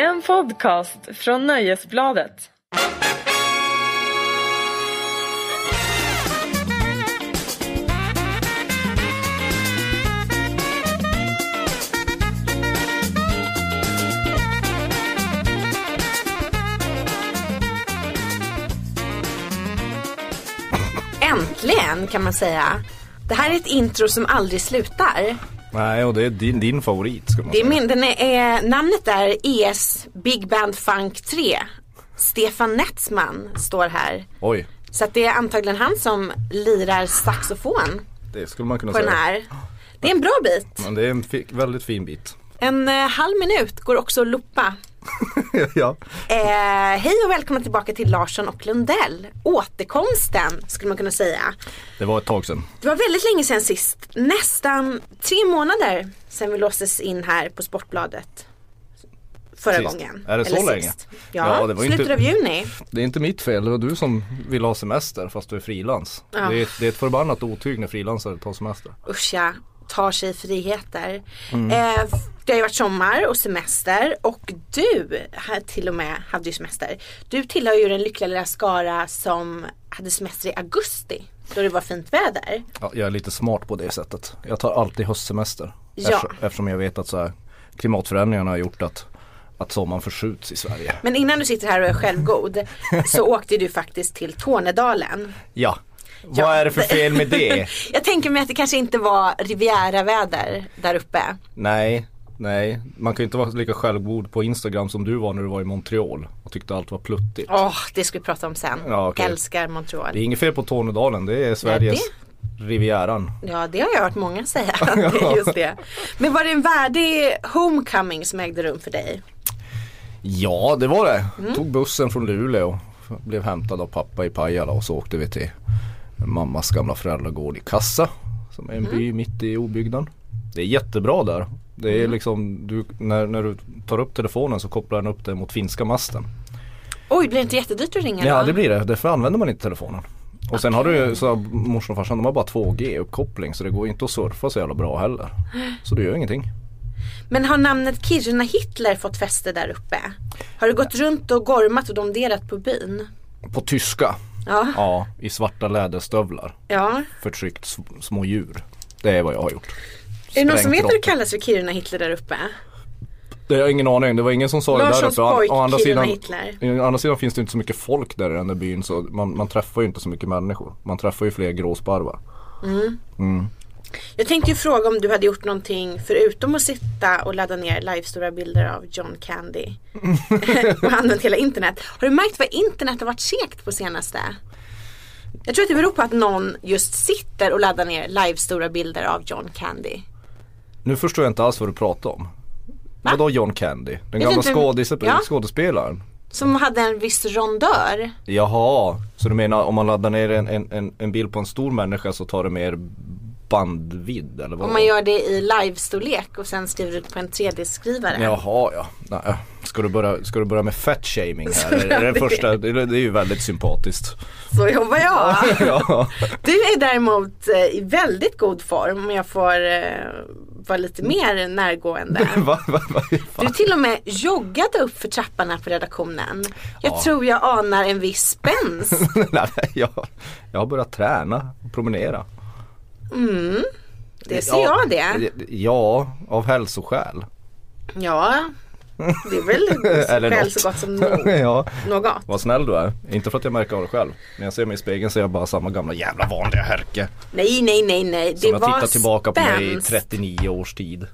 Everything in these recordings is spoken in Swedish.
En podcast från Nöjesbladet. Äntligen kan man säga. Det här är ett intro som aldrig slutar. Nej, och det är din, din favorit ska man Det är säga. min, den är, eh, namnet är ES Big Band Funk 3. Stefan Netzman står här. Oj, Så att det är antagligen han som lirar saxofon det skulle man kunna på den säga. här. Det är en bra bit. Men det är en fi- väldigt fin bit. En eh, halv minut går också att loopa. ja. Eh, hej och välkomna tillbaka till Larsson och Lundell. Återkomsten skulle man kunna säga. Det var ett tag sedan. Det var väldigt länge sedan sist. Nästan tre månader sedan vi låstes in här på Sportbladet. Förra Sist. gången. Är det så Eller länge? sist. Ja, Ja, det var slutet inte- av juni. Det är inte mitt fel, det var du som ville ha semester fast du är frilans. Ja. Det, är, det är ett förbannat otyg när frilansare tar semester. Usch ja, tar sig friheter. Mm. Eh, det har ju varit sommar och semester och du till och med hade ju semester. Du tillhör ju den lyckliga lilla skara som hade semester i augusti. Då det var fint väder. Ja, jag är lite smart på det sättet. Jag tar alltid höstsemester. Ja. Eftersom jag vet att så här, klimatförändringarna har gjort att, att sommaren förskjuts i Sverige. Men innan du sitter här och är självgod så åkte du faktiskt till Tornedalen. Ja, vad är det för fel med det? Jag tänker mig att det kanske inte var Riviera-väder där uppe. Nej, nej. Man kan ju inte vara lika självgod på Instagram som du var när du var i Montreal och tyckte allt var pluttigt. Åh, det ska vi prata om sen. Ja, okej. Älskar Montreal. Det är inget fel på Tornedalen, det är Sveriges Rivieran. Ja, det har jag hört många säga. Just det. Men var det en värdig homecoming som ägde rum för dig? Ja, det var det. Mm. Tog bussen från Luleå, blev hämtad av pappa i Pajala och så åkte vi till mammas gamla föräldragård i Kassa. Som är en Mm. by mitt i obygden. Det är jättebra där. Det Mm. är liksom, du, när, när du tar upp telefonen så kopplar den upp den mot finska masten. Oj, blir det inte jättedyrt att ringa Ja då? det blir det, därför använder man inte telefonen. Och sen har du ju, så morsan och farsan de har bara 2G uppkoppling så det går inte att surfa så jävla bra heller. Så det gör ingenting. Men har namnet Kiruna Hitler fått fäste där uppe? Har du gått runt och gormat och domderat på byn? På tyska, Ja. ja i svarta läderstövlar. ja. Förtryckt små djur. Det är vad jag har gjort. Är det någon som Sprängt vet vad det kallas för Kiruna Hitler där uppe? Det har jag ingen aning, det var ingen som sa det där Larssons uppe. Pojk, å andra sidan. Å andra sidan finns det inte så mycket folk där i den där byn så man, man träffar ju inte så mycket människor. Man träffar ju fler gråsparvar. Jag tänkte ju fråga om du hade gjort någonting förutom att sitta och ladda ner livestora bilder av John Candy. och använt hela internet. Har du märkt vad internet har varit segt på senaste? Jag tror att det beror på att någon just sitter och laddar ner livestora bilder av John Candy. Nu förstår jag inte alls vad du pratar om. Va? Vadå John Candy? Den gamla skådis- Ja. skådespelaren? Som hade en viss rondör. Jaha, så du menar om man laddar ner en, en, en, en bild på en stor människa så tar det mer bandvidd eller vad? Om man gör det i livestorlek och sen skriver ut på en 3D-skrivare. Jaha ja. Nej. Ska, du börja, ska du börja med fat shaming här? Är det, är det, första, det, är ju väldigt sympatiskt. Så jobbar jag. ja. Du är däremot eh, i väldigt god form om jag får eh, vara lite mer närgående. va, va, va? Du till och med joggade upp för trapporna på redaktionen. Jag Ja. tror jag anar en viss spänst. Jag, jag har börjat träna och promenera. Det ser jag det. Ja, av hälsoskäl. Ja, det är väl skäl något. så gott som no- ja, något. vad snäll du är. Inte för att jag märker av det själv. När jag ser mig i spegeln så är jag bara samma gamla jävla vanliga härke. Nej, nej, nej, nej. Det Som jag var tittar tillbaka på mig i spänst. 39 års tid.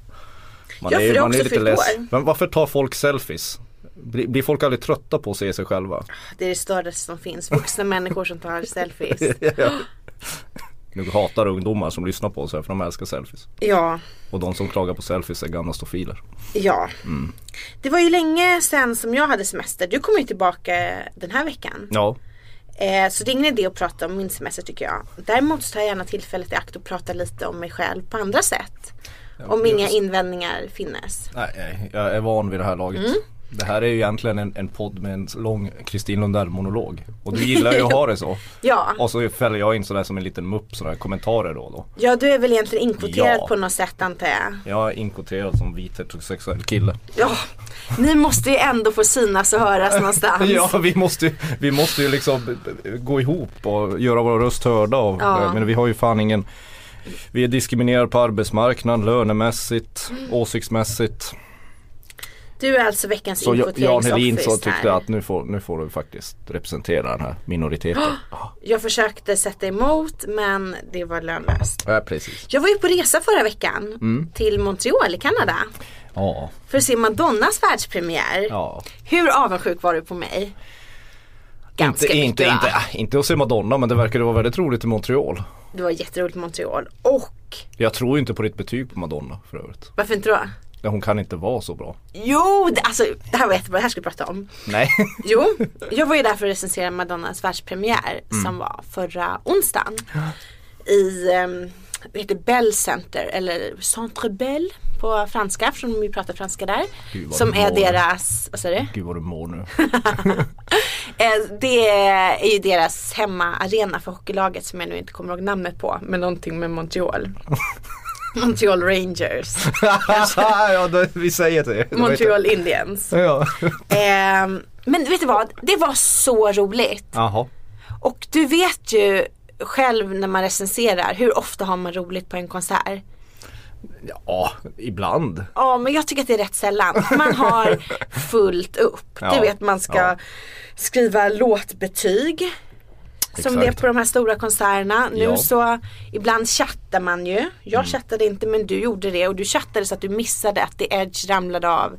Man Ja, för du har också lite fyllt less. Men varför tar folk selfies? Blir blir folk aldrig trötta på att se sig själva? Det är det största som finns. Vuxna människor som tar selfies. Nu hatar ungdomar som lyssnar på oss här för de älskar selfies. Ja, Och de som klagar på selfies är gamla stofiler. ja. Mm. Det var ju länge sedan som jag hade semester. Du kommer ju tillbaka den här veckan. Ja, Eh, så det är ingen idé att prata om min semester tycker jag. Däremot så tar jag gärna tillfället i akt och pratar lite om mig själv på andra sätt. Om inga invändningar finnes. nej, nej, jag är van vid det här laget. Mm. Det här är ju egentligen en, en podd med en lång Kristin Lundell monolog. Och du gillar ju att ha det så. Ja. Och så fäller jag in sådär som en liten mupp, sådana här kommentarer då och då. ja, du är väl egentligen inkvoterad Ja. på något sätt antar jag. Jag är inkvoterad som vit heterosexuell kille. Ja, ni måste ju ändå få synas och höras någonstans. Ja vi måste, vi måste ju liksom gå ihop och göra våra röst hörda. Och, Ja. Men vi har ju fan ingen Vi är diskriminerade på arbetsmarknaden, lönemässigt, Mm. åsiktsmässigt. Du är alltså veckans Så Jan Helin så tyckte att nu får, nu får du faktiskt representera den här minoriteten. Jag försökte sätta emot men det var lönlöst. Ja precis. Jag var ju på resa förra veckan Mm. till Montreal i Kanada. Ja, För att se Madonnas världspremiär. ja. Hur avundsjuk var du på mig? Ganska Inte, mycket inte, va? inte, inte att se Madonna men det verkade vara väldigt roligt i Montreal. Det var jätteroligt i Montreal. Och Jag tror inte på ditt betyg på Madonna för övrigt. varför inte då? Hon kan inte vara så bra. Jo, det, alltså det här var jättebra, det här ska vi prata om. Nej. Jo, jag var ju där för att recensera Madonnas världspremiär Mm. som var förra onsdagen. I, um, det heter Bell Center eller Centre Bell på franska eftersom de ju pratar franska där. Som är deras, vad säger du? Gud vad du mår nu. Eh, Det är ju deras hemmaarena för hockeylaget som jag nu inte kommer ihåg namnet på. Men någonting med Montreal. Montreal Rangers. ja, då, vi säger det. Montreal Indians. Ja. Eh, men vet du vad? Det var så roligt. Jaha. Och du vet ju själv när man recenserar, hur ofta har man roligt på en konsert? Ja, ibland. Ja men jag tycker att det är rätt sällan. Man har fullt upp. Ja, Du vet man ska ja. skriva låtbetyg. Som det är Exakt. på de här stora konserterna. Nu Ja. så ibland chattar man ju. Jag Mm. chattade inte men du gjorde det och du chattade så att du missade att The Edge ramlade av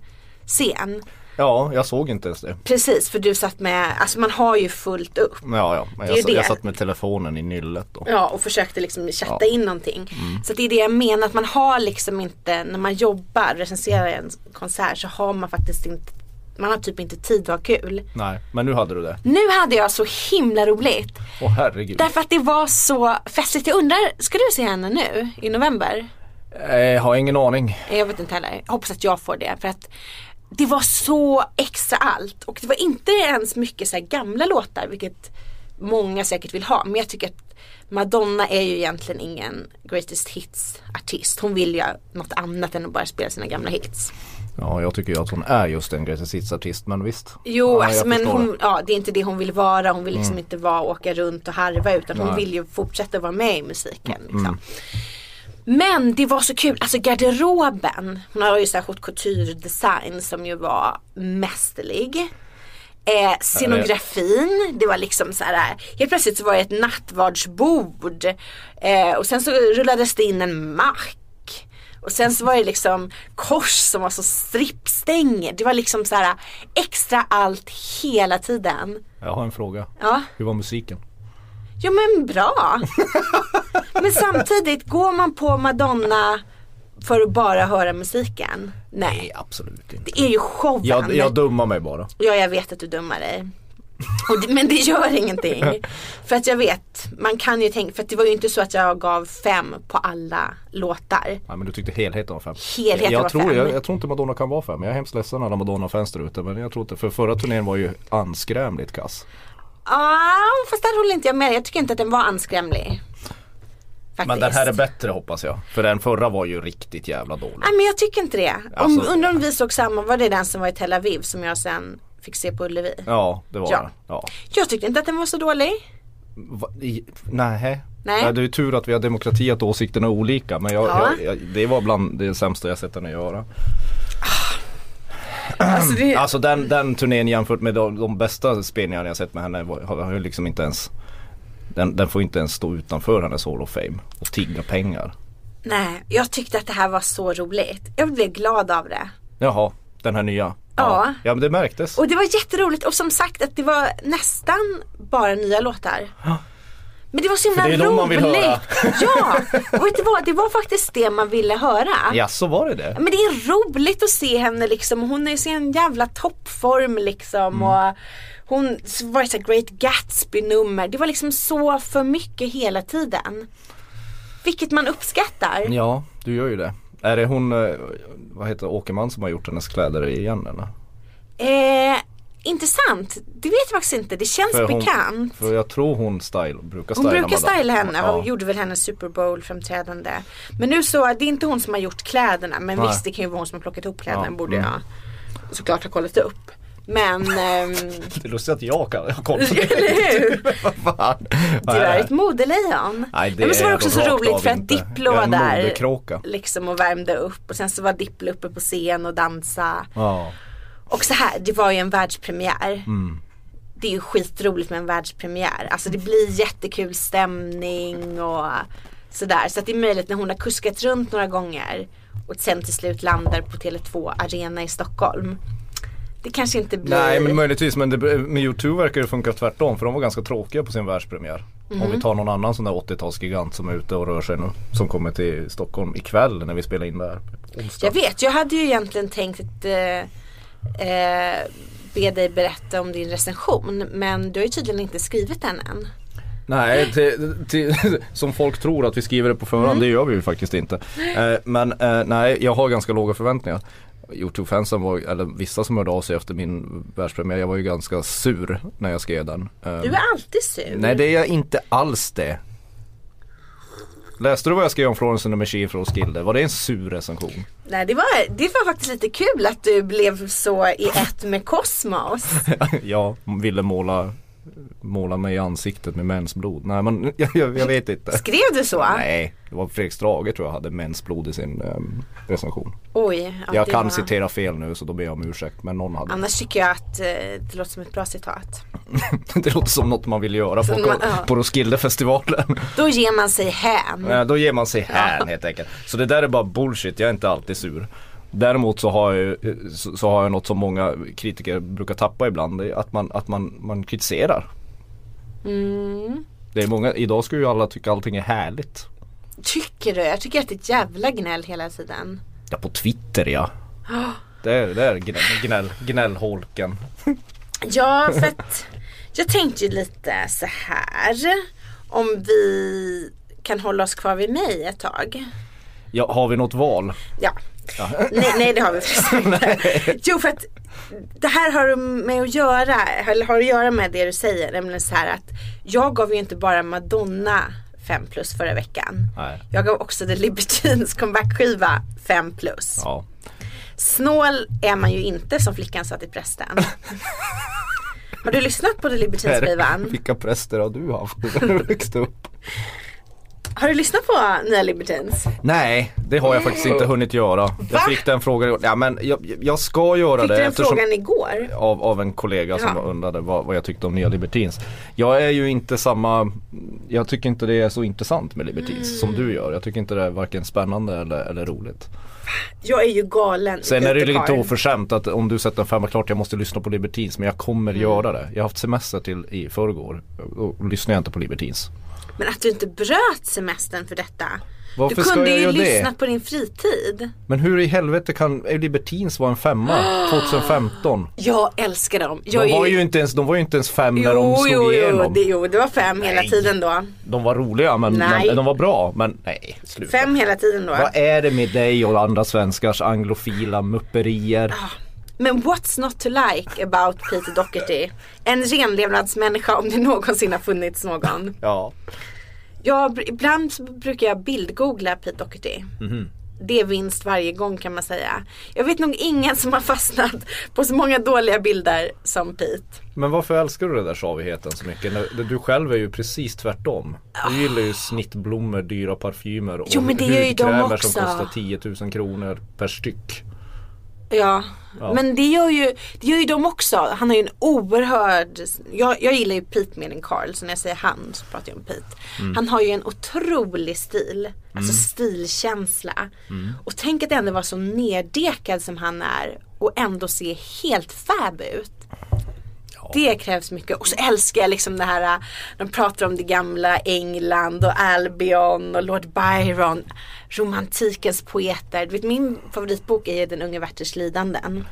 scen. Ja, jag såg inte ens det. Precis för du satt med, alltså man har ju fullt upp. Ja, ja. Men jag, det. jag satt med telefonen i nyllet då. Ja och försökte liksom chatta Ja. in någonting. Så det är det jag menar att man har liksom inte, när man jobbar, recenserar en konsert så har man faktiskt inte, man har typ inte tid att ha kul. Nej, men nu hade du det. Nu hade jag så himla roligt. Åh herregud. Därför att det var så festligt. Jag undrar, ska du se henne nu i november? Jag har ingen aning. Jag vet inte heller. Jag hoppas att jag får det. För att det var så extra allt. Och det var inte ens mycket så gamla låtar. Vilket många säkert vill ha. Men jag tycker att Madonna är ju egentligen ingen greatest hits artist. Hon vill ju något annat än att bara spela sina gamla hits. Ja, jag tycker ju att hon är just en greatest hits-artist, men visst. Jo, ja, alltså, men hon, det. Mm. ja, det är inte det hon vill vara. Hon vill liksom inte vara åka runt och harva utan hon Nej. vill ju fortsätta vara med i musiken. Mm. Liksom. Men det var så kul, alltså garderoben. Hon har ju så här haute couture design som ju var mästerlig. Eh, scenografin, det var liksom så här, helt plötsligt så var det ett nattvardsbord. Eh, och sen så rullades det in en mack. Och sen så var det liksom kors som var så strippstänger. Det var liksom så här extra allt hela tiden. Jag har en fråga. Ja, Hur var musiken? ja men bra. men samtidigt, går man på Madonna för att bara höra musiken? Nej, absolut inte. det är ju showen. Jag, jag dummar mig bara. Ja, jag vet att du dummar dig. Det, men det gör ingenting. För att jag vet, man kan ju tänka, för att det var ju inte så att jag gav fem på alla låtar. Nej men du tyckte helheten var fem. Helheten jag var tror, fem. Jag, jag tror inte Madonna kan vara fem. Jag är hemskt ledsen alla Madonna-fans där ute. Men jag tror inte, för förra turnén var ju anskrämligt kass. Ja, fast där håller inte jag med. Jag tycker inte att den var anskrämlig. Faktiskt. Men den här är bättre hoppas jag. För den förra var ju riktigt jävla dålig. Nej men jag tycker inte det. Alltså- om, undrar om vi såg samma, var det den som var i Tel Aviv som jag sen fick se på Ullevi? Ja, det var Ja. det. Ja. Jag tyckte inte att den var så dålig. Va, i, nej. Nej. Det är tur att vi har demokrati att åsikterna är olika. Men jag, Ja. jag, jag, det var bland det sämsta jag sett henne göra. Alltså det, Alltså den, den turnén jämfört med de, de bästa spelningarna jag sett med henne var, har, har ju liksom inte ens den, den får inte ens stå utanför hennes Hall of Fame och tigga pengar. Nej, jag tyckte att det här var så roligt. Jag blev glad av det. Jaha, den här nya. Ja. Ja men det märktes. Och det var jätteroligt och som sagt att det var nästan bara nya låtar. Men det var så himla För det är de man roligt. vill höra. Ja, och vet du vad? Det var faktiskt det man ville höra. Ja så var det det? Men det är roligt att se henne liksom. Hon är i sin jävla toppform liksom. Mm. Och hon var det så Great Gatsby nummer. Det var liksom så för mycket hela tiden. Vilket man uppskattar. Ja, du gör ju det. Är det hon, eh, vad heter Åkerman som har gjort hennes kläder igen eller? Eh, intressant. Det vet jag faktiskt inte. Det känns För hon- bekant. För jag tror hon style, brukar Hon styla brukar Madonna. styla henne, hon Ja. gjorde väl hennes Super Bowl framträdande. Men nu så, det är inte hon som har gjort kläderna men Nej. visst det kan ju vara hon som har plockat ihop kläderna Ja, borde mm. jag såklart har kollat upp. Men ehm, Det är lustigt att jag kan ha koll på det. Eller hur? Du är ett modelejon. Nej, det men så var det också så roligt för att. Diplo var där liksom och värmde upp och sen så var Diplo uppe på scen och dansa. Ja. Och så här, det var ju en världspremiär. Mm. Det är ju skitroligt med en världspremiär. Alltså det blir jättekul stämning och sådär. Så att det är möjligt när hon har kuskat runt några gånger och sen till slut landar på Tele2 Arena i Stockholm. Det kanske inte blir... Nej men möjligtvis men det, med YouTube verkar det funka tvärtom för de var ganska tråkiga på sin världspremiär. Om Mhm. vi tar någon annan sån där 80-talsgigant som är ute och rör sig nu. Som kommer till Stockholm ikväll när vi spelar in det här. onsdag. Jag vet, jag hade ju egentligen tänkt att eh, eh, be dig berätta om din recension. Men du har ju tydligen inte skrivit den än. Nej, till, till, som folk tror att vi skriver det på förhand, Mm. det gör vi ju faktiskt inte. Eh, men eh, nej, jag har ganska låga förväntningar. Youtube-fansen var, eller vissa som hörde av sig efter min världspremiär, jag var ju ganska sur när jag skrev den. Eh, Du är alltid sur. Nej det är jag inte alls det. Läste du vad jag skrev om Florence and the Machine från Skilde? Var det en sur recension? Nej, det var, det var faktiskt lite kul att du blev så i ett med kosmos. jag ville måla, måla mig i ansiktet med mensblod. Nej men jag, jag, vet inte. Skrev du så? Nej, det var Fredrik Strage tror jag hade mensblod i sin um, recension. Oj. ja, jag kan var... citera fel nu så då ber jag om ursäkt men någon hade. Annars tycker jag att eh, det låter som ett bra citat. det låter som något man vill göra på, man- ja. på Roskildefestivalen. Då ger man sig hän. Ja, då ger man sig hän helt enkelt. Så det där är bara bullshit, jag är inte alltid sur. Däremot så har jag, så, så har jag något som många kritiker brukar tappa ibland. Det är att man, att man, man kritiserar. Mm. Det är många, idag ska ju alla tycka allting är härligt. Tycker du? Jag tycker att det är ett jävla gnäll hela tiden. Ja på Twitter ja. Det är, det är gnäll, gnäll, gnällholken. Ja, för att jag tänkte ju lite så här. Om vi kan hålla oss kvar vid mig ett tag. Ja, har vi något val? Ja. Nej, nej det har vi faktiskt inte. Jo för att det här har med att göra, eller har att göra med det du säger. Nämligen så här att jag gav ju inte bara Madonna 5 plus förra veckan. Nej. Jag gav också The Libertines comeback-skiva 5 plus. Ja. Snål är man ju inte som flickan sa till prästen. Har du lyssnat på The Libertines skivan? Vilka präster har du haft när du växte upp? Har du lyssnat på nya Libertines? Nej, det har jag faktiskt inte hunnit göra. Jag fick den frågan, ja men jag, jag ska göra Fick det du den frågan igår? av, av en kollega som Ja. undrade vad, vad jag tyckte om nya Libertines. Jag är ju inte samma, jag tycker inte det är så intressant med Libertines som Mm. du gör. Jag tycker inte det är varken spännande eller, eller roligt. Jag är ju galen. Sen är det lite oförskämt att om du sätter en femma klart jag måste lyssna på Libertines men jag kommer Mm. göra det. Jag har haft semester till i förrgår och, och lyssnar jag inte på Libertines. Men att du inte bröt semestern för detta. Varför du kunde ju det? lyssna på din fritid. Men hur i helvete kan Libertines vara en femma 2015? Jag älskar dem. Jag De är var ju inte ens, de var ju inte ens fem när de jo, slog jo, jo, igenom. det, jo, det var fem hela Nej. tiden då. De var roliga men, men de var bra. Men nej, sluta. Fem hela tiden då. Vad är det med dig och andra svenskars anglofila mupperier? Men what's not to like about Peter Doherty? En renlevnadsmänniska om det någonsin har funnits någon. Ja. Jag, ibland brukar jag bildgoogla Pete Doherty. Mhm. Det är vinst varje gång kan man säga. Jag vet nog ingen som har fastnat på så många dåliga bilder som Pete. Men varför älskar du den där svavigheten så mycket? Du själv är ju precis tvärtom. Du gillar ju snittblommor, dyra parfymer och Jo, men det gör ju de också. som kostar 10 000 kronor per styck. Ja. Ja. men det gör, ju, det gör ju de också. Han har ju en oerhörd, jag, jag gillar ju Pete mer än Carl så när jag säger han så pratar jag om Pete. Mm. Han har ju en otrolig stil, alltså stilkänsla. Mm. Och tänk att ändå vara så neddekad som han är och ändå se helt fab ut. Det krävs mycket. Och så älskar jag liksom det här, äh, de pratar om det gamla England och Albion och Lord Byron. Romantikens poeter. Du vet min favoritbok är ju Den unge Werthers lidanden.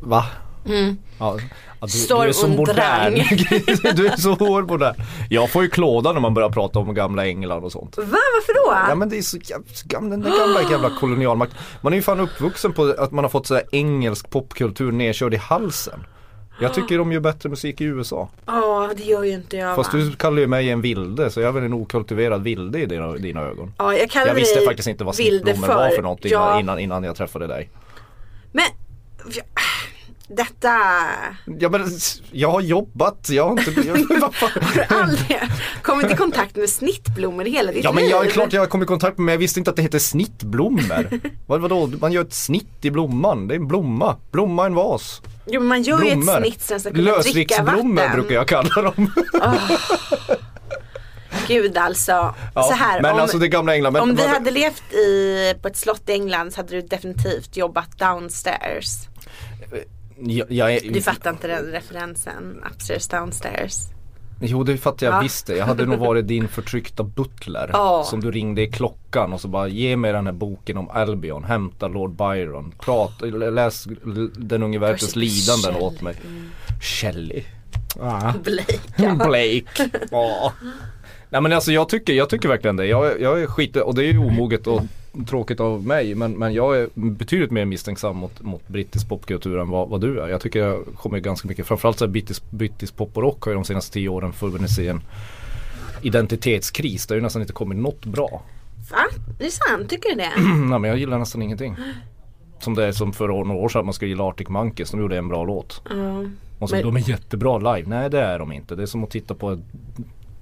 Va? Mm. Ja, du, du är så modern. Du är så hård modern. Jag får ju klåda när man börjar prata om gamla England och sånt. Va? Varför då? Ja men det är så gamla, den där gamla jävla kolonialmakt. Man är ju fan uppvuxen på att man har fått så här engelsk popkultur nedkörd i halsen. Jag tycker de gör bättre musik i USA. Ja, det gör ju inte jag Fast va? du kallar ju mig en vilde så jag är väl en okultiverad vilde i dina, dina ögon. Ja, jag kallar Jag visste dig faktiskt inte vad snittblommor var för något innan, ja, innan, innan jag träffade dig. Men Detta Ja men jag har jobbat, jag har inte... Har du aldrig kommit i kontakt med snittblommor i hela ditt Ja men liv? jag klart jag har kommit i kontakt med men jag visste inte att det heter snittblommor. Vad, vadå, man gör ett snitt i blomman, det är en blomma. Blomma en vas. Jo men man gör ju ett Blommor. snitt så den ska kunna dricka vatten. brukar jag kalla dem. Gud alltså. Ja, så här, men om, alltså det gamla England. Men, om vi hade levt i, på ett slott i England så hade du definitivt jobbat downstairs. Jag, jag är, Du fattar inte den referensen, upstairs downstairs. Jo det fattar jag Ja. visst det. Jag hade nog varit din förtryckta butler. Ja. Som du ringde i klockan och så bara ge mig den här boken om Albion, hämta Lord Byron. Prata, läs den unge världens lidanden Shelley. åt mig. Shelley. Ah. Blake. Blake. Ja. Nej men alltså jag tycker, jag tycker verkligen det. Jag, är- jag är skit, och det är ju omoget och tråkigt av mig. Men, men jag är betydligt mer misstänksam mot, mot brittisk popkultur än vad, vad du är. Jag tycker jag kommer ganska mycket, framförallt så här brittisk, brittisk pop och rock har ju de senaste tio åren funnits i en identitetskris. Det har ju nästan inte kommit något bra. Va? Det är sant, tycker du det? Nej men jag gillar nästan ingenting. Som det är som för några år sedan man skulle gilla Arctic Monkeys. De gjorde en bra låt. Ja. Och så, Men- de är jättebra live. Nej det är de inte. Det är som att titta på ett,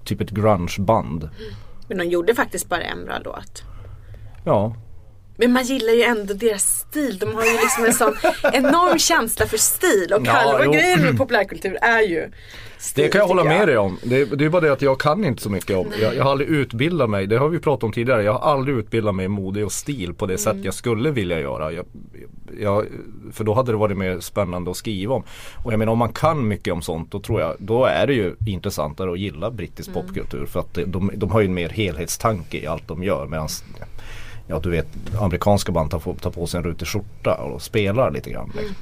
typ ett grungeband. Men de gjorde faktiskt bara en bra låt. Ja. Men man gillar ju ändå deras stil. De har ju liksom en sån enorm känsla för stil. Och Ja, halva jo. grejen med populärkultur är ju stil, Det kan jag hålla med dig om. Det, det är bara det att jag kan inte så mycket om. Jag, jag har aldrig utbildat mig, det har vi pratat om tidigare. Jag har aldrig utbildat mig i mode och stil på det sätt jag skulle vilja göra. Jag, jag, för då hade det varit mer spännande att skriva om. Och jag menar om man kan mycket om sånt då tror jag, då är det ju intressantare att gilla brittisk popkultur. För att de, de har ju en mer helhetstanke i allt de gör. Medan Ja du vet amerikanska band tar, tar på sig en rutig skjorta och spelar lite grann. Liksom.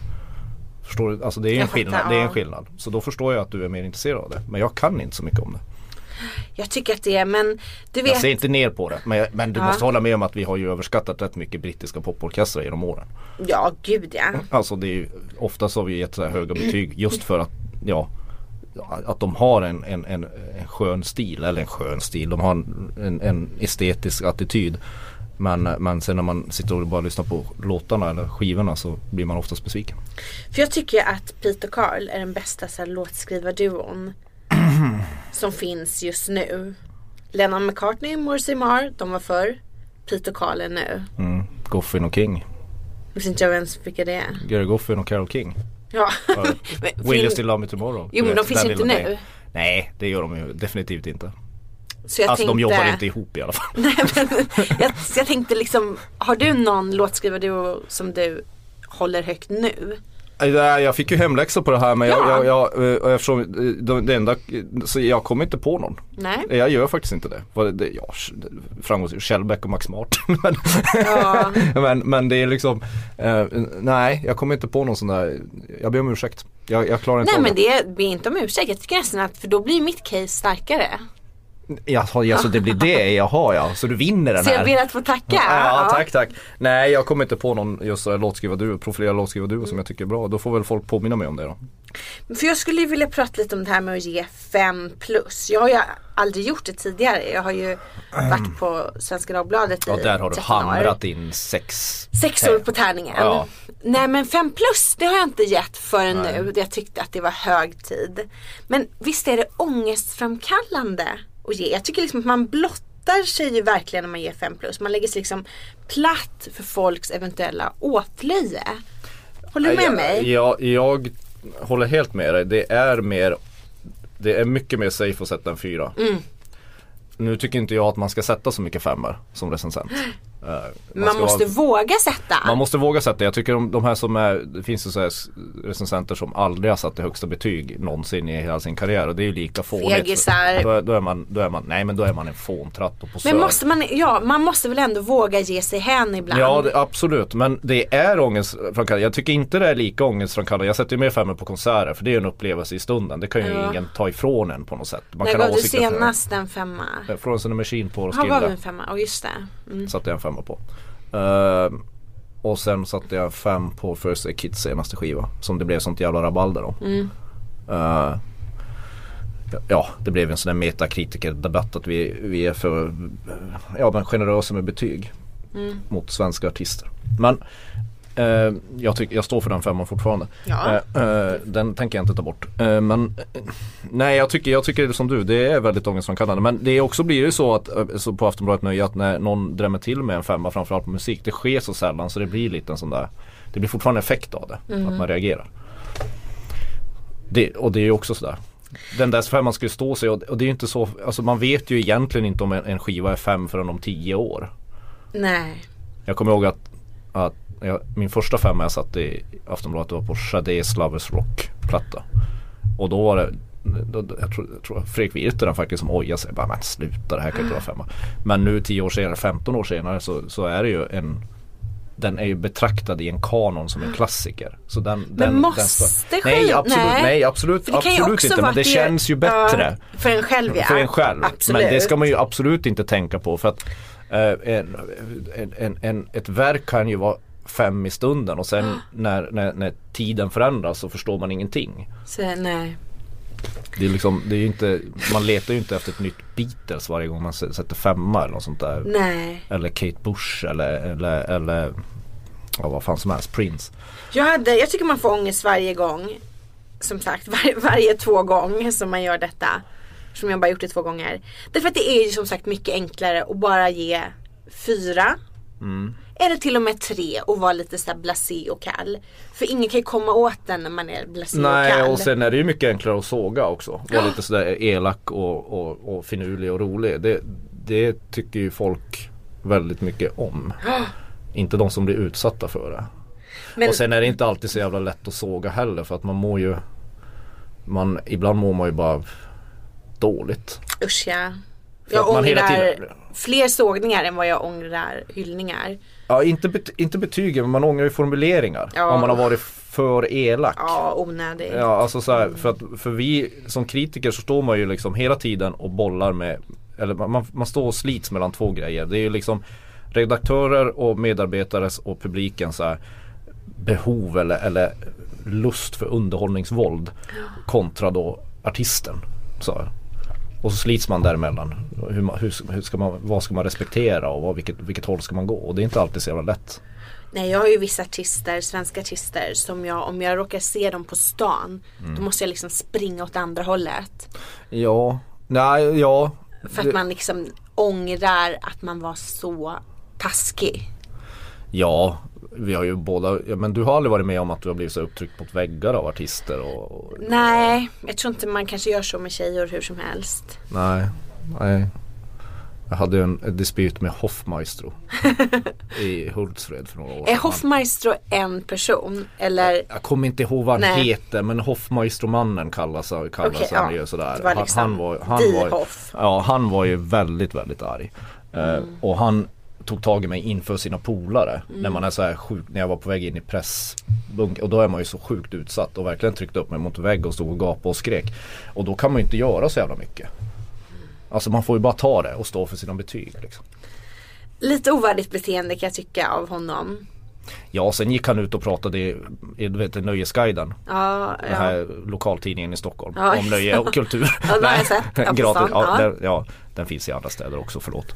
Förstår du? Alltså det är Jag en fattar, skillnad. Det är en skillnad. Så då förstår jag att du är mer intresserad av det. Men jag kan inte så mycket om det. Jag tycker att det är, men du Jag vet. ser inte ner på det. Men, jag, men du Ja. måste hålla med om att vi har ju överskattat rätt mycket brittiska poporkestrar genom åren. Ja, gud ja. Alltså det är ju, oftast har vi gett så här höga betyg just för att, ja, att de har en, en, en, en skön stil, eller en skön stil, de har en, en, en estetisk attityd. Men, men sen när man sitter och bara lyssnar på låtarna eller skivorna så blir man oftast besviken. För jag tycker att Peter Carl är den bästa så här, låtskrivarduon som finns just nu. Lennon McCartney och Morrissey Marr, de var förr. Peter Carl är nu. Mm. Goffin och King. Nu vet inte jag ens vilka det är. Gary Goffin och Carole King. Ja. Will you still love me tomorrow? Jo men de finns den inte nu. Nej det gör de ju definitivt inte. Så jag alltså de tänkte, jobbar inte ihop i alla fall. Nej, men, jag, jag tänkte liksom, har du någon låtskrivarduo som du håller högt nu? Nej, Jag fick ju hemläxa på det här men jag, Ja. jag, jag, eh, eftersom eh, det- enda, så jag kommer inte på någon. Nej. Jag gör faktiskt inte det. Ja, framgångsrikt, Shellback och Max Martin. men, Ja. men, men det är liksom, eh, nej jag kommer inte på någon sån där, jag ber om ursäkt. Jag, jag klarar inte Nej men det. det ber inte om ursäkt. Jag tycker nästan att, för då blir mitt case starkare. Jaha, ja, så det blir det, jaha ja. Så du vinner den Så här. jag ber att få tacka. Ja, tack tack. Nej jag kommer inte på någon just så här låtskrivarduo, profilerad låtskrivarduo som jag tycker är bra. Då får väl folk påminna mig om det då. För jag skulle ju vilja prata lite om det här med att ge 5 plus. Jag har ju aldrig gjort det tidigare. Jag har ju varit på Svenska Dagbladet i Ja där har du 13 år. hamrat in sex. Sex år på tärningen. Ja. Nej men 5 plus det har jag inte gett förrän Nej. nu. Jag tyckte att det var hög tid. Men visst är det ångestframkallande att ge. Jag tycker liksom att man blottar sig ju verkligen när man ger 5 plus. Man lägger sig liksom platt för folks eventuella åtlöje. Håller du med jag, mig? Jag, jag håller helt med dig. Det är mer Det är mycket mer safe att sätta en fyra. Mm. Nu tycker inte jag att man ska sätta så mycket femmor som recensent. Eh, Man, ska måste vara- våga sätta. man måste våga sätta. Jag tycker de, de här som är, det finns ju så här recensenter som aldrig har satt det högsta betyg någonsin i hela sin karriär och det är ju lika fånigt. Fegisar. Då, är- då är man, då är man, nej men då är man en fåntratt och posör. Men måste man, ja, man måste väl ändå våga ge sig hän ibland. Ja det, absolut men det är ångestframkallande. Jag tycker inte det är lika ångestframkallande. Jag sätter ju mer femmor på konserter för det är en upplevelse i stunden. Det kan ju Ja. ingen ta ifrån en på något sätt. Man När ha gav du senast en femma? Från sin Machine på Ja, gav en femma? Ja just det. Mm. Satte jag en femma på. Eh, och sen satte jag fem på First Aid Kids senaste skiva. Som det blev sånt jävla rabalder om. Mm. Eh, ja, det blev en sån där metakritikerdebatt att vi, vi är för ja, men generösa med betyg Mm. mot svenska artister. Men jag, tyck, jag står för den femman fortfarande. Ja. Eh, eh, den tänker jag inte ta bort. Eh, men eh, nej jag tycker, jag tycker som du, det är väldigt ångestframkallande. Men det är också blir det så att eh, så på Aftonbladet Nöje att när någon drämmer till med en femma framförallt på musik. Det sker så sällan så det blir lite en sån där Det blir fortfarande effekt av det. Mm. Att man reagerar. Det, och det är ju också sådär. Den där femman ska ju stå sig och, det är ju inte så, alltså man vet ju egentligen inte om en, en skiva är fem förrän om tio år. Nej. Jag kommer ihåg att, att jag, min första femma jag satte i Aftonbladet var på Sades Lovers Rock platta. Och då var det då, då, jag, tror, jag tror Fredrik Virtanen faktiskt som ojade sig. Bara, men sluta det här kan inte vara femma. Men nu 10 år senare, 15 år senare så, så är det ju en den är ju betraktad i en kanon som en klassiker. Så den, den, måste den själv- nej, absolut, nej. nej absolut, absolut inte. Men det känns ju bättre. Ja, för en själv ja. För en själv. Absolut. Men det ska man ju absolut inte tänka på för att en, en, en, en, ett verk kan ju vara fem i stunden och sen när, när, när tiden förändras så förstår man ingenting. Så, nej. Det är liksom, det är inte, man letar ju inte efter ett nytt Beatles varje gång man sätter femma eller något sånt där. Nej. Eller Kate Bush eller, eller, eller ja, vad fan som helst, Prince. Jag, hade, jag tycker man får ångest varje gång. Som sagt, var, varje två gång som man gör detta. Som jag bara gjort det två gånger. Därför att det är ju som sagt mycket enklare att bara ge fyra. Mm. Eller till och med tre och vara lite såhär blasé och kall. För ingen kan ju komma åt den när man är blasé och Nej kall. och sen är det ju mycket enklare att såga också. Vara lite sådär elak och, och, och finurlig och rolig. Det, det tycker ju folk väldigt mycket om. Inte de som blir utsatta för det. Men, Och sen är det inte alltid så jävla lätt att såga heller för att man mår ju man, Ibland mår man ju bara dåligt. usch ja. Jag ångrar tiden- fler sågningar än vad jag ångrar hyllningar. Ja inte, bet, inte betygen men man ångrar ju formuleringar. Ja. Om man har varit för elak. Ja, onödig. Ja alltså så här, för, att, för vi som kritiker så står man ju liksom hela tiden och bollar med Eller man, man står och slits mellan två grejer. Det är ju liksom redaktörer och medarbetares och publikens så här, behov eller, eller lust för underhållningsvåld kontra då artisten. Så här. Och så slits man däremellan. Hur, man- hur, hur ska man, vad ska man respektera och vad, vilket, vilket håll ska man gå? Och det är inte alltid så jävla lätt. Nej jag har ju vissa artister, svenska artister som jag, om jag råkar se dem på stan Mm. Då måste jag liksom springa åt andra hållet. Ja, nej, ja. För att man liksom ångrar att man var så taskig. Ja, vi har ju båda, men du har aldrig varit med om att du har blivit så upptryckt mot väggar av artister och, och Nej, jag tror inte man kanske gör så med tjejer hur som helst. nej, nej. Jag hade en, en dispyt med Hoffmaestro i Hultsfred för några år Är sedan. Hoffmaestro en person? Eller? Jag kommer inte ihåg vad han Nej. heter men Hoffmaestromannen kallas, kallas Okej, han ja. ju sådär. Var Han- liksom han var, han var, Hoff. Ja han var ju väldigt väldigt arg. Eh, Mm. och han tog tag i mig inför sina polare. Mm. När man är så här sjuk, när jag var på väg in i pressbunk och då är man ju så sjukt utsatt och verkligen tryckte upp mig mot vägg och stod och gapade och skrek. Och då kan man ju inte göra så jävla mycket. Alltså man får ju bara ta det och stå för sina betyg liksom. Lite ovärdigt beteende kan jag tycka av honom. Ja sen gick han ut och pratade i, i du vet, Nöjesguiden. Ja, Den ja. här lokaltidningen i Stockholm. Ja, om nöje och kultur. Ja, den. Ja, på Gratis. Ja. Mm. Den, ja, den finns i andra städer också, förlåt.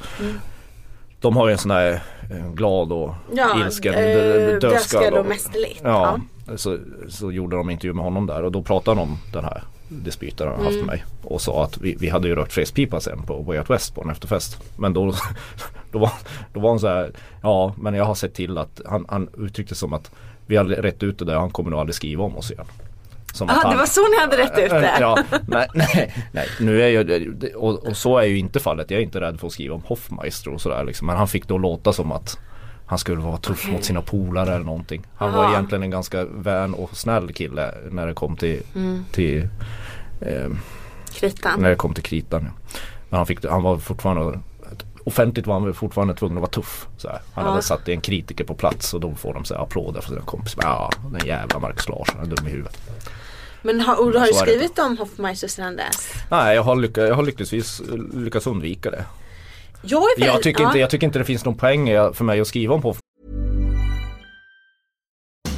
De har ju en sån här eh, glad och Ja, ilsken eh, dö- dödskall och mästerligt. Ja, Så, så gjorde de intervju med honom där och då pratade han om den här dispyten han Mm. haft med mig. Och sa att vi, vi hade ju rökt fredspipa sen på Way Out West på en efterfest. Men då, då, var, då var han så här, ja men jag har sett till att han, han uttryckte som att vi hade rätt ut det där, han kommer nog aldrig skriva om oss igen. Som att Ah, det han- var så ni hade rätt ut det? Ja, nej, nej, nej, nu är jag, och, och så är ju inte fallet. Jag är inte rädd för att skriva om Hoffmeister och sådär liksom. Men han fick då låta som att han skulle vara tuff Okej. mot sina polare eller någonting. Han var Aha. egentligen en ganska vän och snäll kille när det kom till, Mm. till eh, Kritan. när det kom till kritan. Ja. Men han, fick, han var fortfarande Offentligt var han fortfarande tvungen att vara tuff. Så här. Han Ja. hade satt en kritiker på plats och då får de så här applåder för sina kompisar. Ja, den jävla Marcus Larsson är dum i huvudet. Men har, och har du skrivit om Hoffmeister sedan dess? Nej, jag har, lyckats, jag har lyckligtvis lyckats undvika det. Jag är väl, Jag tycker, ja. inte, jag tycker inte det finns någon poäng för mig att skriva om på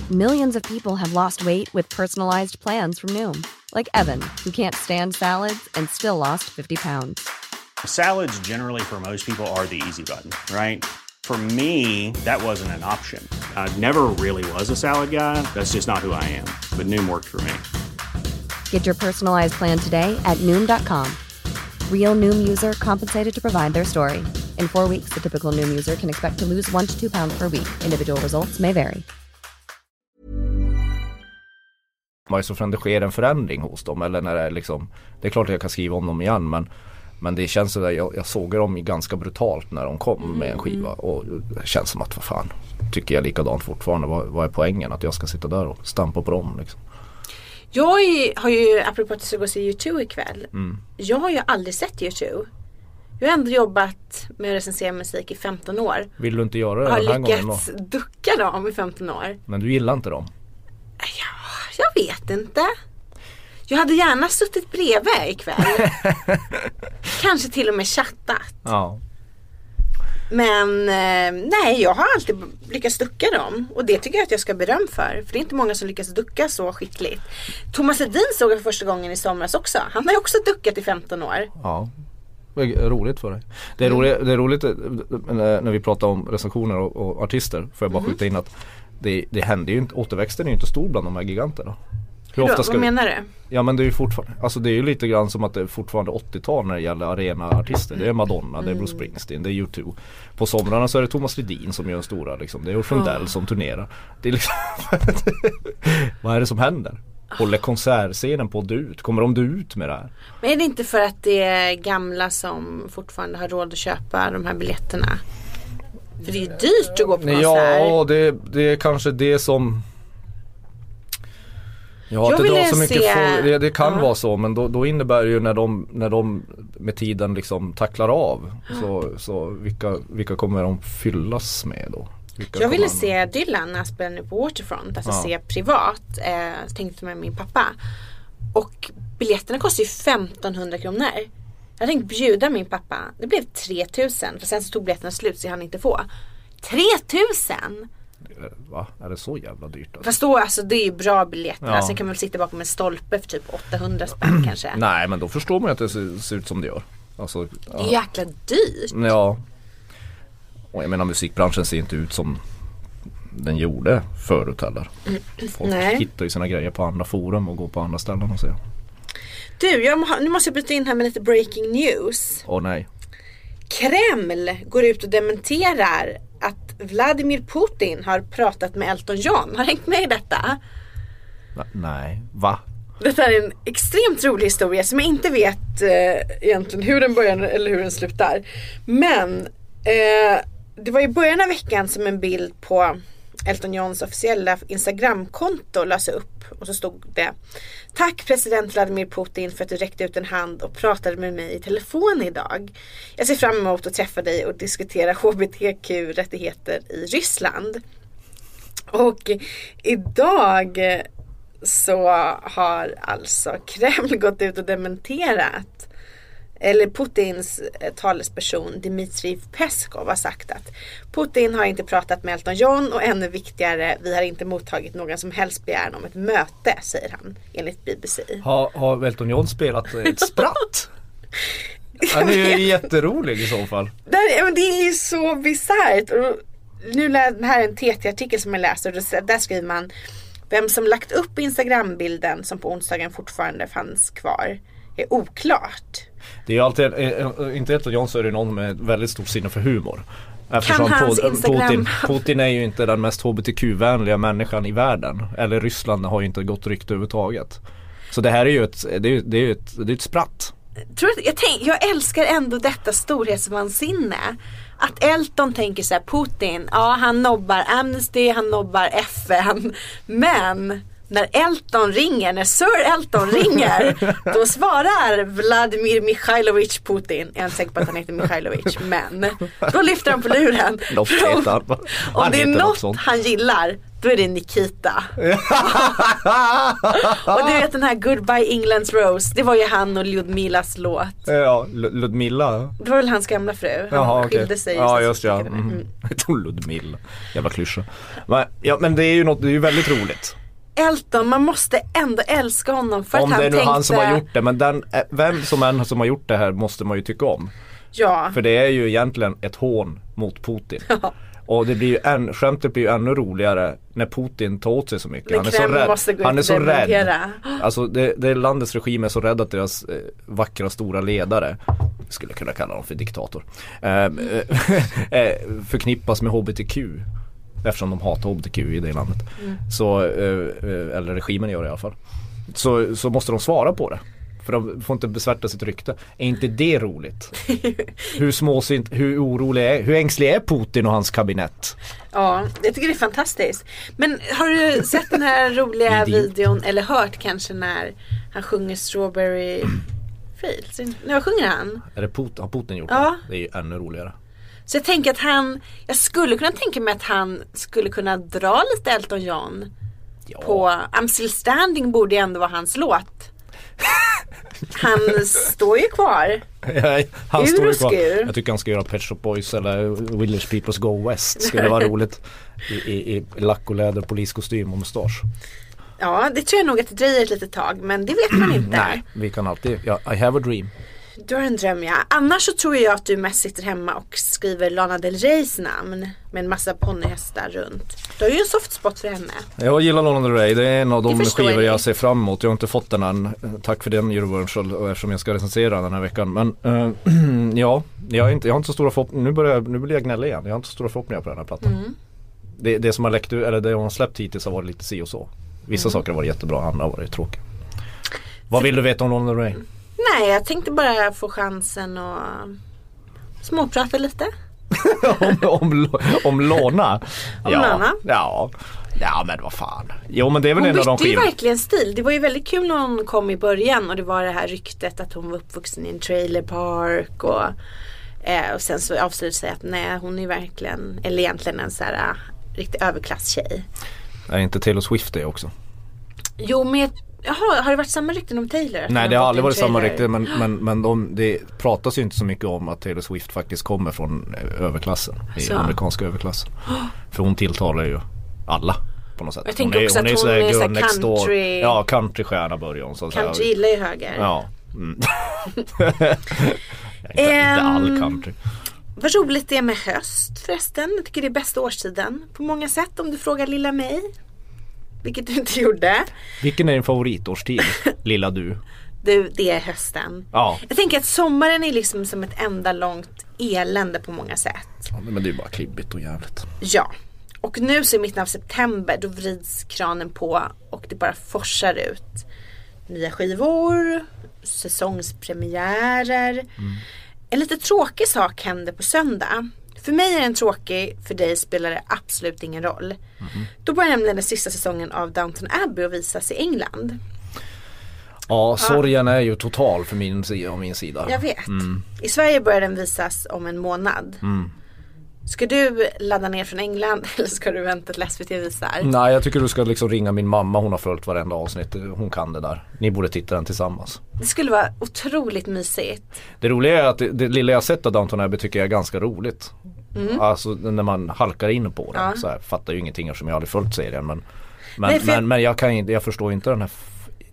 Millions of people have lost weight with personalized plans from Noom, like Evan, who can't stand salads and still lost 50 pounds. Salads, generally, for most people, are the easy button, right? For me, that wasn't an option. I never really was a salad guy. That's just not who I am. But Noom worked for me. Get your personalized plan today at Noom.com. Real Noom user compensated to provide their story. In four weeks, the typical Noom user can expect to lose one to two pounds per week. Individual results may vary. Så från det sker en förändring hos dem eller när det är liksom Det är klart att jag kan skriva om dem igen men Men det känns sådär, jag, jag såg dem ganska brutalt när de kom med en skiva och det känns som att vad fan Tycker jag likadant fortfarande, vad, vad är poängen att jag ska sitta där och stampa på dem liksom Jag är, har ju, apropå att jag ska gå och se U2 ikväll. Jag har ju aldrig sett U2. Jag har ändå jobbat med att recensera musik i 15 år. Vill du inte göra det den här har gången då? lyckats ducka dem i 15 år. Men du gillar inte dem? Ja, jag vet inte. Jag hade gärna suttit bredvid ikväll. Kanske till och med chattat. Ja Men eh, nej, jag har alltid lyckats ducka dem. Och det tycker jag att jag ska beröm för. För det är inte många som lyckas ducka så skickligt. Thomas Ledin såg jag för första gången i somras också. Han har ju också duckat i 15 år. Ja roligt för dig. Det är roligt, det är roligt eh, när vi pratar om recensioner och, och artister. Får jag bara skjuta in att det, det händer ju inte, återväxten är ju inte stor bland de här giganterna. Hur ofta ska Vad vi- menar du? Ja men det är ju fortfarande, alltså det är ju lite grann som att det är fortfarande 80-tal när det gäller arenaartister. Det är Madonna, det är Bruce Springsteen, det är U2. På somrarna så är det Thomas Ledin som gör stora liksom. Det är Ulf Lundell som turnerar. Det är liksom Vad är det som händer? Håller konsertscenen på att dö ut? Kommer de dö ut med det här? Men är det inte för att det är gamla som fortfarande har råd att köpa de här biljetterna? För det är ju dyrt att gå på konsert. Ja, det, det är kanske det som Ja, Jag att det drar så mycket se- folk, det, det kan Ja. vara så men då, då innebär det ju när de, när de med tiden liksom tacklar av så, så vilka, vilka kommer de fyllas med då? Vilka Jag ville se Dylan när han spelade nu på Waterfront, alltså Ja. se privat. Eh, tänkte med min pappa. Och biljetterna kostar ju 1500 kronor. Jag tänkte bjuda min pappa. Det blev 3000 för sen så tog biljetterna slut så jag hann inte få. 3000! Va? Är det så jävla dyrt? Alltså? Fast då alltså det är ju bra biljetter. Ja. Sen kan man väl sitta bakom en stolpe för typ 800 spänn kanske. Nej men då förstår man ju att det ser, ser ut som det gör. Alltså, Det är jäkla dyrt. Ja. Och jag menar musikbranschen ser inte ut som den gjorde förut heller. Folk Nej. hittar ju sina grejer på andra forum och går på andra ställen och säger Du, jag, nu måste jag bryta in här med lite breaking news. Åh nej. Kreml går ut och dementerar att Vladimir Putin har pratat med Elton John. Har hängt med i detta? Na- Nej, va? Detta är en extremt rolig historia som jag inte vet eh, egentligen hur den börjar eller hur den slutar. Men eh, det var i början av veckan som en bild på Elton Johns officiella Instagramkonto lades upp och så stod det Tack president Vladimir Putin för att du räckte ut en hand och pratade med mig i telefon idag. Jag ser fram emot att träffa dig och diskutera hbtq-rättigheter i Ryssland. Och idag så har alltså Kreml gått ut och dementerat eller Putins eh, talesperson Dmitrij Peskov har sagt att Putin har inte pratat med Elton John och ännu viktigare, vi har inte mottagit någon som helst begäran om ett möte, säger han enligt BBC. Har, har Elton John spelat ett spratt? Han är ju jätterolig i så fall. Men det är ju så bisarrt. Nu det här är en TT-artikel som jag läser och där skriver man Vem som lagt upp Instagram-bilden som på onsdagen fortfarande fanns kvar är oklart. Det är ju alltid, eh, eh, inte Elton John så är det någon med väldigt stort sinne för humor. Eftersom Putin, Putin är ju inte den mest HBTQ-vänliga människan i världen. Eller Ryssland har ju inte gott rykte överhuvudtaget. Så det här är ju ett, det är, det är ett, det är ett spratt. Tror du, jag, tänk, jag älskar ändå detta storhetsvansinne. Att Elton tänker så här, Putin, ja han nobbar Amnesty, han nobbar FN. Men när Elton ringer, när Sir Elton ringer, då svarar Vladimir Mikhailovich Putin. Jag är inte säker på att han heter Mikhailovich, men då lyfter han på luren. Något om- heter han. Om Han det är något han gillar, då är det Nikita. Och du vet den här Goodbye England's Rose, det var ju han och Ludmilas låt. Ja, Lu- Ludmilla. Det var väl hans gamla fru. Han Jaha skilde sig. Ja just ja. Mm. Tror Ludmilla. Jävla klyscha. Men, ja men det är ju något, det är ju väldigt roligt. Elton, man måste ändå älska honom för om att det han är nu tänkte han som har gjort det. Men den, eh, vem som än som har gjort det här måste man ju tycka om. Ja. För det är ju egentligen ett hån mot Putin. Och det blir ju än, skämtet blir ju ännu roligare när Putin tar åt sig så mycket. När han är så rädd. måste gå Han är så dementera. rädd. Alltså det, det landets regim är så rädd att deras eh, vackra stora ledare skulle kunna kalla dem för diktator. Eh, eh, förknippas med HBTQ. Eftersom de hatar HBTQ i det landet. Mm. Så, eh, eh, eller regimen gör det i alla fall. Så, så måste de svara på det. För de får inte besvärta sitt rykte. Är inte det roligt? hur småsint, hur orolig är, hur ängslig är Putin och hans kabinett? Ja, jag tycker det är fantastiskt. Men har du sett den här roliga videon eller hört kanske när han sjunger Strawberry Fields? När sjunger han? Är det Putin, har Putin gjort Ja. det? Det är ju ännu roligare. Så jag tänker att han, jag skulle kunna tänka mig att han skulle kunna dra lite Elton John Ja. på I'm still standing borde ju ändå vara hans låt. Han står ju kvar. han Ur står ju kvar. Jag tycker han ska göra Pet Shop Boys eller Village Peoples Go West. Skulle vara roligt. I, i, i lack och läder, poliskostym och mustasch. Ja, det tror jag nog att det dröjer ett litet tag men det vet man inte. Nej, vi kan alltid, ja, I have a dream. Du har en dröm ja. Annars så tror jag att du mest sitter hemma och skriver Lana Del Reys namn med en massa ponnyhästar runt. Du har ju en soft spot för henne. Jag gillar Lana Del Rey, det är en av de skivor jag. ser fram emot. Jag har inte fått den än. Tack för den och eftersom jag ska recensera den här veckan. Men eh, ja, jag har, inte, jag har inte så stora förhoppningar. Nu, börjar, jag- nu vill jag gnälla igen. Jag har inte så stora förhoppningar på den här plattan. Mm. Det, det som har läckt ut, eller det hon har släppt hittills har varit lite si och så. Vissa Mm. saker har varit jättebra, andra har varit tråkiga. Vad vill du veta om Lana Del Rey? Nej, jag tänkte bara få chansen att småprata lite. om, om, om Lana? Om ja, Lana? Ja. Ja men vad fan. Jo men det är väl Hon en av de bytte ju verkligen stil. Det var ju väldigt kul när hon kom i början och det var det här ryktet att hon var uppvuxen i en trailerpark och, eh, och sen så avslöjade det sig att nej hon är verkligen, eller egentligen en så här uh, riktig överklasstjej. Är inte Taylor Swift det också? Jo men jaha, har det varit samma rykten om Taylor? Att Nej hon det har aldrig varit samma trailer? rykte men, men, men de, det pratas ju inte så mycket om att Taylor Swift faktiskt kommer från eh, överklassen. I Så. amerikanska överklassen. För hon tilltalar ju alla på något sätt. Jag tänker hon också att hon sådär är så här girl next door. country- Ja countrystjärna börjar hon. Så att. Country gillar ju höger. Ja. Mm. inte, inte all country. Vad roligt det är med höst förresten. Jag tycker det är bästa årstiden på många sätt om du frågar lilla mig. Vilket du inte gjorde. Vilken är din favoritårstid? lilla du. Du, det är hösten. Ja. Jag tänker att sommaren är liksom som ett enda långt elände på många sätt. ja. Men det är bara klibbigt och jävligt. Ja. Och nu så i mitten av september då vrids kranen på och det bara forsar ut nya skivor, säsongspremiärer. En lite tråkig sak hände på söndag. För mig är den tråkig, för dig spelar det absolut ingen roll. Då börjar nämligen den sista säsongen av Downton Abbey att visas i England. Ja, sorgen är ju total för min, av min sida. Jag vet. I Sverige börjar den visas om en månad. Ska du ladda ner från England eller ska du vänta till SVT visar? Nej jag tycker du ska liksom ringa min mamma, hon har följt varenda avsnitt, hon kan det där. Ni borde titta den tillsammans. Det skulle vara otroligt mysigt. Det roliga är att det, det lilla jag sett av Downton Abbey tycker jag är ganska roligt. Mm. Alltså när man halkar in på den Ja. så här, fattar ju ingenting eftersom jag aldrig följt serien men Men, Nej, för men, men jag kan jag förstår inte den här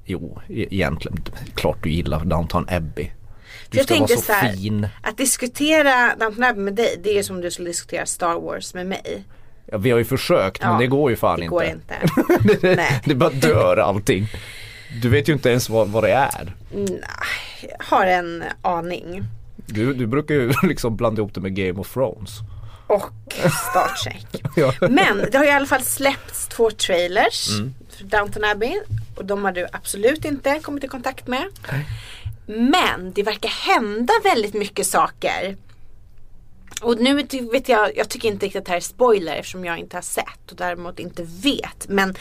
Jo, e- egentligen, klart du gillar Downton Abbey. Du jag ska vara så så här, fin. Att diskutera Downton Abbey med dig, det är som om du skulle diskutera Star Wars med mig. Ja, vi har ju försökt Ja, men det går ju fan det inte. går inte. det, Nej. det bara dör allting. Du vet ju inte ens vad, vad det är. Nej, jag har en aning. Du, du brukar ju liksom blanda ihop det med Game of Thrones. Och Star. Ja. Men det har i alla fall släppts två trailers Mm. för Downton Abbey. Och de har du absolut inte kommit i kontakt med. Men det verkar hända väldigt mycket saker. Och nu vet jag, jag tycker inte riktigt att det här är spoiler eftersom jag inte har sett och däremot inte vet. Men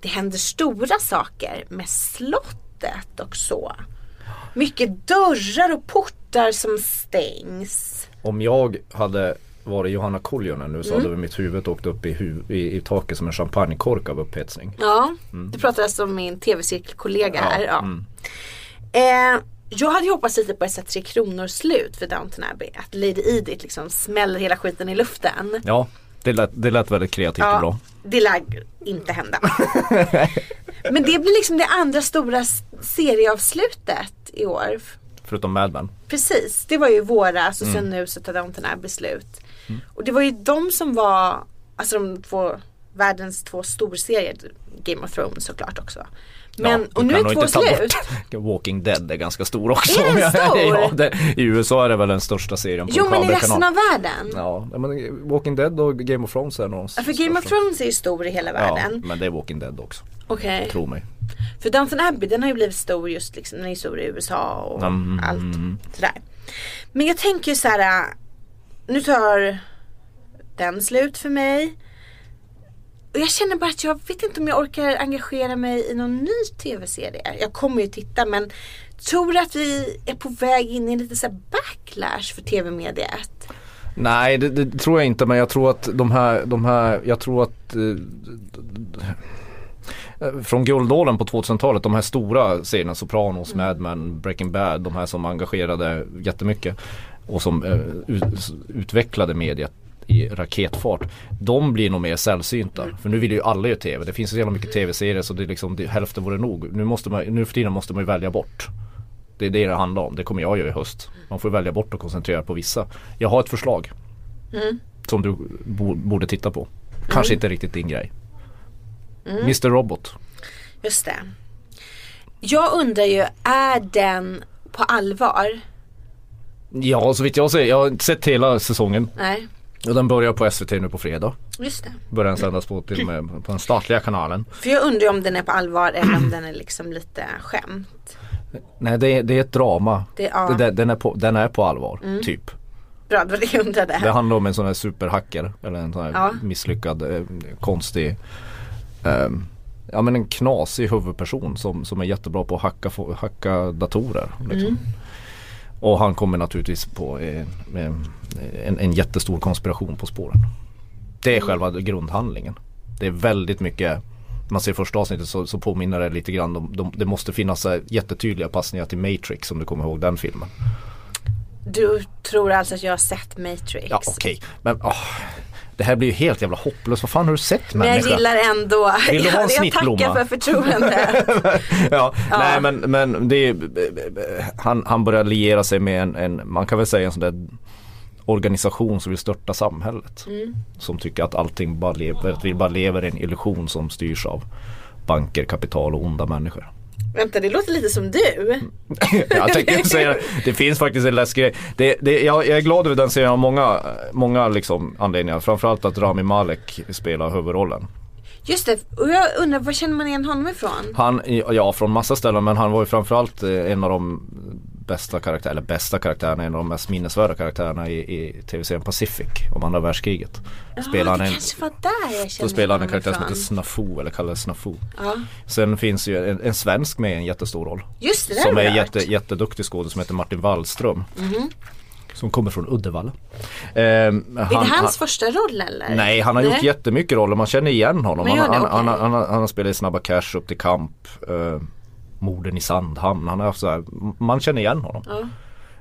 det händer stora saker med slottet och så. Mycket dörrar och portar som stängs. Om jag hade varit Johanna Koljonen nu så Mm. väl mitt huvud åkt upp i, hu- i, i taket som en champagnekork av upphetsning. Ja, du pratar alltså om min tv-cirkelkollega här. Ja. mm. Eh, jag hade ju hoppats lite på ett Tre Kronor slut för Downton Abbey. Att Lady Edith liksom smäller hela skiten i luften. Ja, det lät, det lät väldigt kreativt och bra. det lär inte hända. Men det blir liksom det andra stora serieavslutet i år. Förutom Mad Men. Precis, det var ju våras och Mm. sen nu så tar Downton Abbey slut. Och det var ju de som var, alltså de två, världens två storserier. Game of Thrones såklart också. Men, Ja, och nu är två slut. Walking Dead är ganska stor också. Är den stor? ja, det, I USA är det väl den största serien på Jo men i resten av världen. Ja, men Walking Dead och Game of Thrones är nog Ja, för Game of. Thrones är ju stor i hela Ja, världen. men det är Walking Dead också. Okej. Tro mig. För Downton Abbey den har ju blivit stor just liksom, den är stor i USA och Mm. allt sådär. Men jag tänker ju så här. äh, nu tar den slut för mig. Och jag känner bara att jag vet inte om jag orkar engagera mig i någon ny tv-serie. Jag kommer ju titta men tror att vi är på väg in i lite så här backlash för tv-mediet? Nej det, det tror jag inte men jag tror att de här, de här jag tror att eh, från guldåldern på 2000-talet, de här stora serierna, Sopranos, Mad Men, Breaking Bad, de här som engagerade jättemycket och som eh, ut, utvecklade mediet i raketfart. De blir nog mer sällsynta. För nu vill ju alla göra tv. Det finns så jävla mycket tv-serier så det är liksom, det, hälften vore nog. Nu, måste man, nu för tiden måste man ju välja bort. Det är det det handlar om. Det kommer jag göra i höst. Man får välja bort och koncentrera på vissa. Jag har ett förslag. Som du bo, borde titta på. Kanske inte riktigt din grej. Mr Robot. Just det. Jag undrar ju, är den på allvar? Ja, så vitt jag ser. Jag har inte sett hela säsongen. Nej, Och den börjar på SVT nu på fredag. just det. Börjar den sändas på, till med på den statliga kanalen. För jag undrar om den är på allvar eller om den är liksom lite skämt. Nej, det är, det är ett drama. Det- ja. Mm. det, den, är på, den är på allvar, typ. Bra, det var det jag undrade. Det handlar om en sån här superhacker. Eller en sån här Ja. misslyckad, eh, konstig ehm, Ja men en knasig huvudperson som, som är jättebra på att hacka, hacka datorer. Liksom. Mm. Och han kommer naturligtvis på eh, med en, en jättestor konspiration på spåren. Det är själva grundhandlingen. Det är väldigt mycket man ser första avsnittet så, så påminner det lite grann om, de, det måste finnas här jättetydliga passningar till Matrix om du kommer ihåg den filmen. Du tror alltså att jag har sett Matrix? Ja okej, men åh, det här blir ju helt jävla hopplöst. Vad fan har du sett Men jag människa? gillar ändå, Vill du ha en jag, tackar för förtroendet. ja, Nej men, men det är, han, han börjar liera sig med en, en, man kan väl säga en sån där organisation som vill störta samhället. Mm. Som tycker att allting bara lever, att vi bara lever i en illusion som styrs av banker, kapital och onda människor. Vänta, det låter lite som du. jag tänkte säga det. Finns faktiskt en läskig grej. Det, det, jag, jag är glad över den serien av många, många liksom anledningar. Framförallt att Rami Malek spelar huvudrollen. Just det, och jag undrar var känner man igen honom ifrån? Han, ja från massa ställen men han var ju framförallt eh, en av de bästa karaktärerna, eller bästa karaktärerna, en av de mest minnesvärda karaktärerna i, i tv-serien Pacific om andra världskriget. Spelar Ja, han en, då spelar han en karaktär som heter. Snafu eller kallades Snafu. Ja. Sen finns ju en, en svensk med i en jättestor roll. Just det, Som är jätte, jätteduktig skådespelare som heter Martin Wallström. Som kommer från Uddevalla. Ehm, Är det hans första roll eller? Nej, han har gjort Nej. jättemycket roller. Man känner igen honom. Han, det, han, okej. han, han, han, han har spelat i Snabba Cash, Upp till kamp, uh, Morden i Sandhamn. Han har haft så här, man känner igen honom. Ja.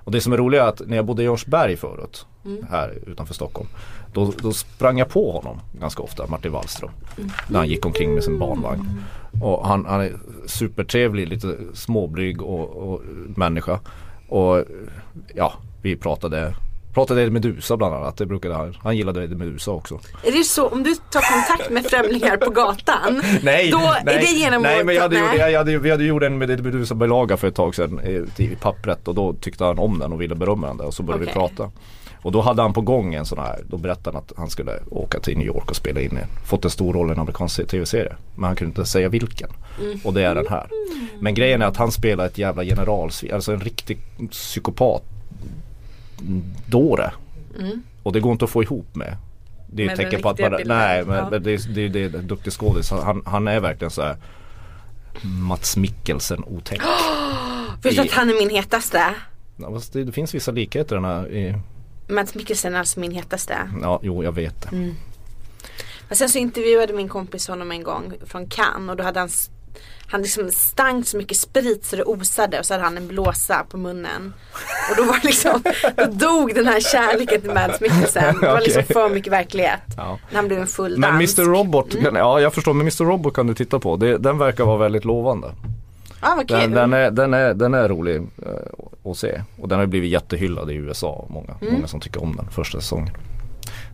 Och det som är roligt är att när jag bodde i Jorsberg förut, Mm. här utanför Stockholm. Då, då sprang jag på honom ganska ofta, Martin Wallström. Mm. När han gick omkring med sin barnvagn. Och han, han är supertrevlig, lite småblyg och, och människa. Och ja, vi pratade Pratade Medusa bland annat, det brukade han. Han gillade Medusa också. Är det så, om du tar kontakt med främlingar på gatan, Nej, då nej, är det genom Nej att- men jag hade, gjort, nej. jag hade, vi hade gjort en med Medusa-bilaga för ett tag sedan i, i pappret och då tyckte han om den och ville berömma den där och så började vi Okej. prata. Och då hade han på gång en sån här, då berättade han att han skulle åka till New York och spela in, en- fått en stor roll i en amerikansk tv-serie. Men han kunde inte säga vilken. Mm. Och det är den här. Men grejen är att han spelar ett jävla generalsvin, alltså en riktig psykopat dåre. Och det går inte att få ihop med. Det är ett Mm. Tecken på att bara, bilden. nej men Ja. det, det, det är en duktig skådis. Han, han är verkligen så här Mats Mikkelsen otäck. Du i- att han är min hetaste? Ja, det, det finns vissa likheter den här i, Mats Mikkelsen är alltså min hetaste. Ja, jo jag vet det. Mm. Men sen så intervjuade min kompis honom en gång från Cannes och då hade han han liksom stank så mycket sprit så det osade och så hade han en blåsa på munnen. Och då var liksom, då dog den här kärleken till Mads Mikkelsen. Det var liksom för mycket verklighet. Ja. När han blev en full Men dans. Mr Robot, kan, ja jag förstår, men Mr Robot kan du titta på. Det, den verkar vara väldigt lovande. Ja vad kul. Den, den, är, den, är, den är rolig. Eh, att se. Och den har blivit jättehyllad i USA. Många, många som tycker om den första säsongen.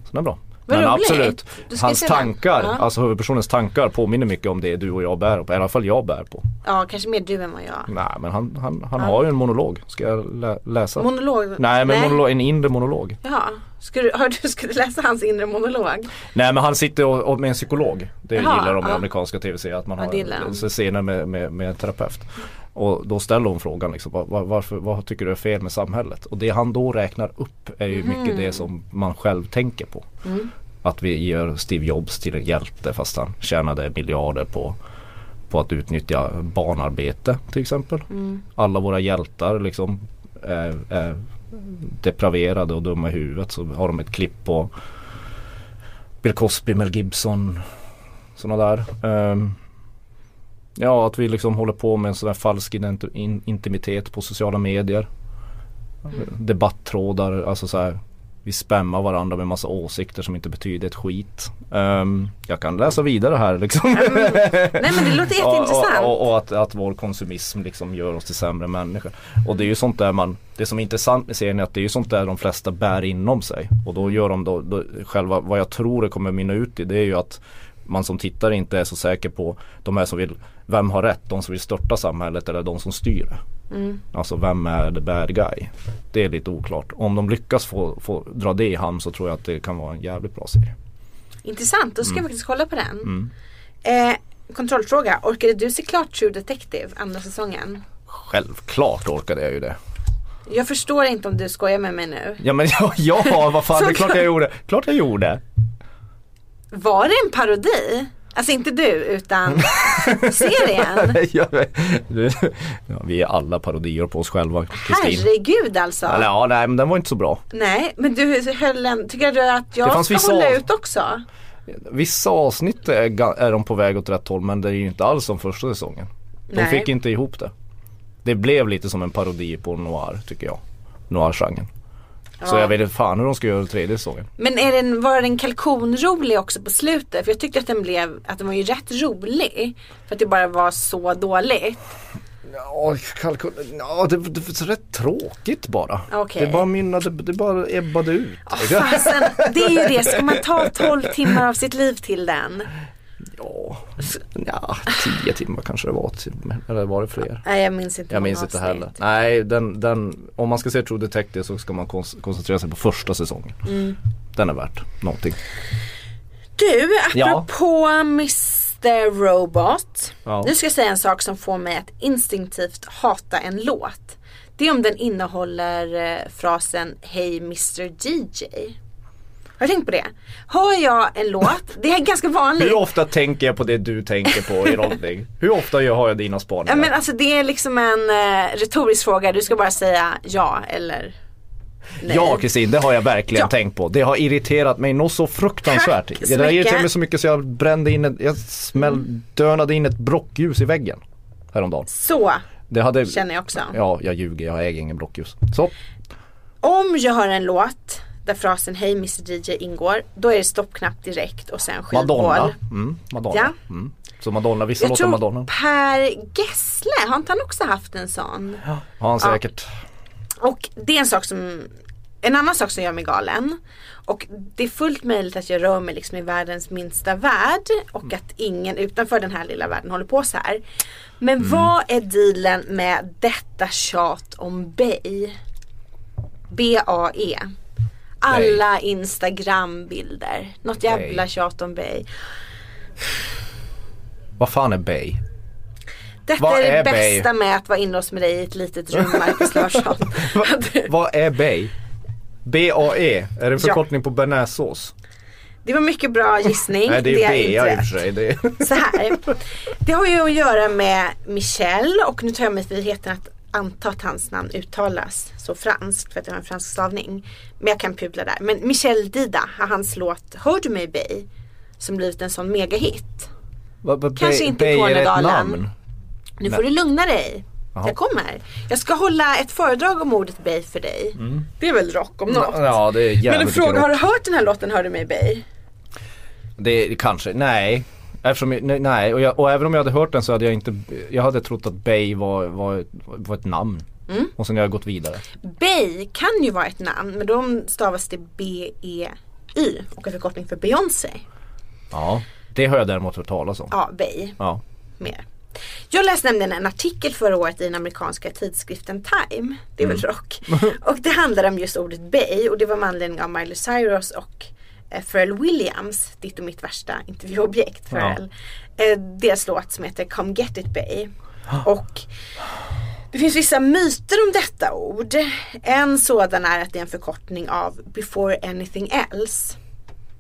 Så den är bra. Vad Men roligt. absolut, hans tankar, Ja. alltså huvudpersonens tankar påminner mycket om det du och jag bär på. I alla fall jag bär på. Ja, kanske mer du än vad jag. Nej men han, han, han har ju en monolog. Ska jag lä- läsa? Monolog? Nej men Monolog, en inre monolog. Jaha. Ska du, har du, ska du läsa hans inre monolog? Nej men han sitter och, och med en psykolog. Det Jaha, gillar de i ja. amerikanska tv-serier att man Ja, har så scener med, med, med en terapeut. Och då ställer hon frågan liksom, var, var, varför, vad tycker du är fel med samhället? Och det han då räknar upp är ju mycket det som man själv tänker på. Att vi gör Steve Jobs till en hjälte fast han tjänade miljarder på på att utnyttja barnarbete till exempel. Alla våra hjältar liksom är, är depraverade och dumma i huvudet så har de ett klipp på Bill Cosby, Mel Gibson sådana där. Ehm, ja att vi liksom håller på med en sån där falsk intimitet på sociala medier. Debatttrådar, alltså så här vi spämmar varandra med massa åsikter som inte betyder ett skit. Ehm, jag kan läsa vidare här liksom. Nej men det låter jätteintressant. Och, och, och att, att vår konsumism liksom gör oss till sämre människor. Och det är ju sånt där man, det som är intressant med serien är att det är ju sånt där de flesta bär inom sig. Och då gör de då, då själva, vad jag tror det kommer mynna ut i det är ju att man som tittare inte är så säker på de här som vill, vem har rätt? De som vill störta samhället eller de som styr det. Alltså vem är the bad guy? Det är lite oklart. Om de lyckas få, få dra det i hamn så tror jag att det kan vara en jävligt bra serie. Intressant, då ska Mm. jag faktiskt kolla på den. Eh, kontrollfråga, orkade du se klart True Detective andra säsongen? Självklart orkade jag ju det. Jag förstår inte om du skojar med mig nu. Ja men ja, ja vad fan det är klart jag gjorde. Klart jag gjorde. Var det en parodi? Alltså inte du utan serien? Ja, ja, vi är alla parodier på oss själva Kristin. Herregud alltså. Eller ja, nej men den var inte så bra. Nej men du höll en, tycker du att jag ska vissa hålla ut också? Vissa avsnitt är, är de på väg åt rätt håll men det är ju inte alls som första säsongen. De Nej. fick inte ihop det. Det blev lite som en parodi på noir tycker jag. Noir-genren. Så Ja. jag vet inte fan hur de ska göra tredje säsongen. Men är den, var den kalkonrolig också på slutet? För jag tyckte att den blev, att den var ju rätt rolig. För att det bara var så dåligt. Ja, kalkon, ja det, det var så rätt tråkigt bara. Okej. Det bara mynnade, det bara ebbade ut. Fasen, det är ju det. Ska man ta 12 timmar av sitt liv till den? Ja, ja, tio timmar kanske det var. till- Eller var det fler? Nej jag minns inte Jag minns inte heller. Nej, den, den, om man ska se True Detective så ska man koncentrera sig på första säsongen. Mm. Den är värt någonting. Du, Ja. apropå Mr Robot. Ja. Nu ska jag säga en sak som får mig att instinktivt hata en låt. Det är om den innehåller eh, frasen Hey Mr DJ. Har du tänkt på det? Hör jag en låt, det är ganska vanligt. Hur ofta tänker jag på det du tänker på i rollning? Hur ofta har jag dina Ja, spaningar? men alltså det är liksom en eh, retorisk fråga. Du ska bara säga ja eller nej. Ja Kristin, det har jag verkligen Ja. tänkt på. Det har irriterat mig något så fruktansvärt. Tack det så irriterade mycket. mig så mycket så jag brände in ett, jag smäll, dönade in ett blockljus i väggen häromdagen. Så Det hade, känner jag också. Ja, jag ljuger, jag äger ingen blockljus. Så, Om jag hör en låt där frasen Hey Mr DJ ingår, då är det stoppknapp direkt och sen skivhål. Madonna. Mm, Madonna. Ja. Mm. Så Madonna, vissa Jag låtar tror Madonna. Per Gessle, har inte han också haft en sån? Har han säkert. Och det är en sak som en annan sak som gör mig galen. Och det är fullt möjligt att jag rör mig liksom i världens minsta värld och att ingen utanför den här lilla världen håller på så här. Men Mm. vad är dealen med detta tjat om Bay? B-A-E. Alla Instagram-bilder. Något jävla Bay. tjat om Bay. Vad fan är Bay? Detta Vad är det är Bay? bästa med att vara hos med dig i ett litet rum, Marcus Larsson. Att- Vad är Bay? B-A-E, är det en förkortning på bearnaisesås? Det var mycket bra gissning. Nej det är är bea i och för sig. Det. Så här. Det har ju att göra med Michel och nu tar jag mig friheten att anta att hans namn uttalas så franskt för att det har en fransk stavning. Men jag kan pudla där. Men Michel Dida har hans låt Hör du mig Bay som blivit en sån megahit. Va- va- Kanske inte i Tornedalen. Nu får du lugna dig. Jaha. Jag kommer. Jag ska hålla ett föredrag om ordet Bay för dig. Det är väl rock om något. Mm. Ja det är Men en fråga, har du hört den här låten Hör du mig Bay? Det är kanske, nej. Eftersom, nej, nej. Och, jag, och även om jag hade hört den så hade jag inte, jag hade trott att Bay var, var, var ett namn. Och sen har jag gått vidare. Bey kan ju vara ett namn men de stavas det B-E-Y och är förkortning för Beyoncé. Ja, det har jag däremot hört talas om. Ja, Bey. Ja. mer. Jag läste nämligen en artikel förra året i den amerikanska tidskriften Time. Det är väl rock. Och det handlar om just ordet Bay och det var med anledning av Miley Cyrus och Pharrell Williams, ditt och mitt värsta intervjuobjekt Pharrell. Eh, deras låt som heter Come Get It Bay. Och det finns vissa myter om detta ord. En sådan är att det är en förkortning av Before Anything Else.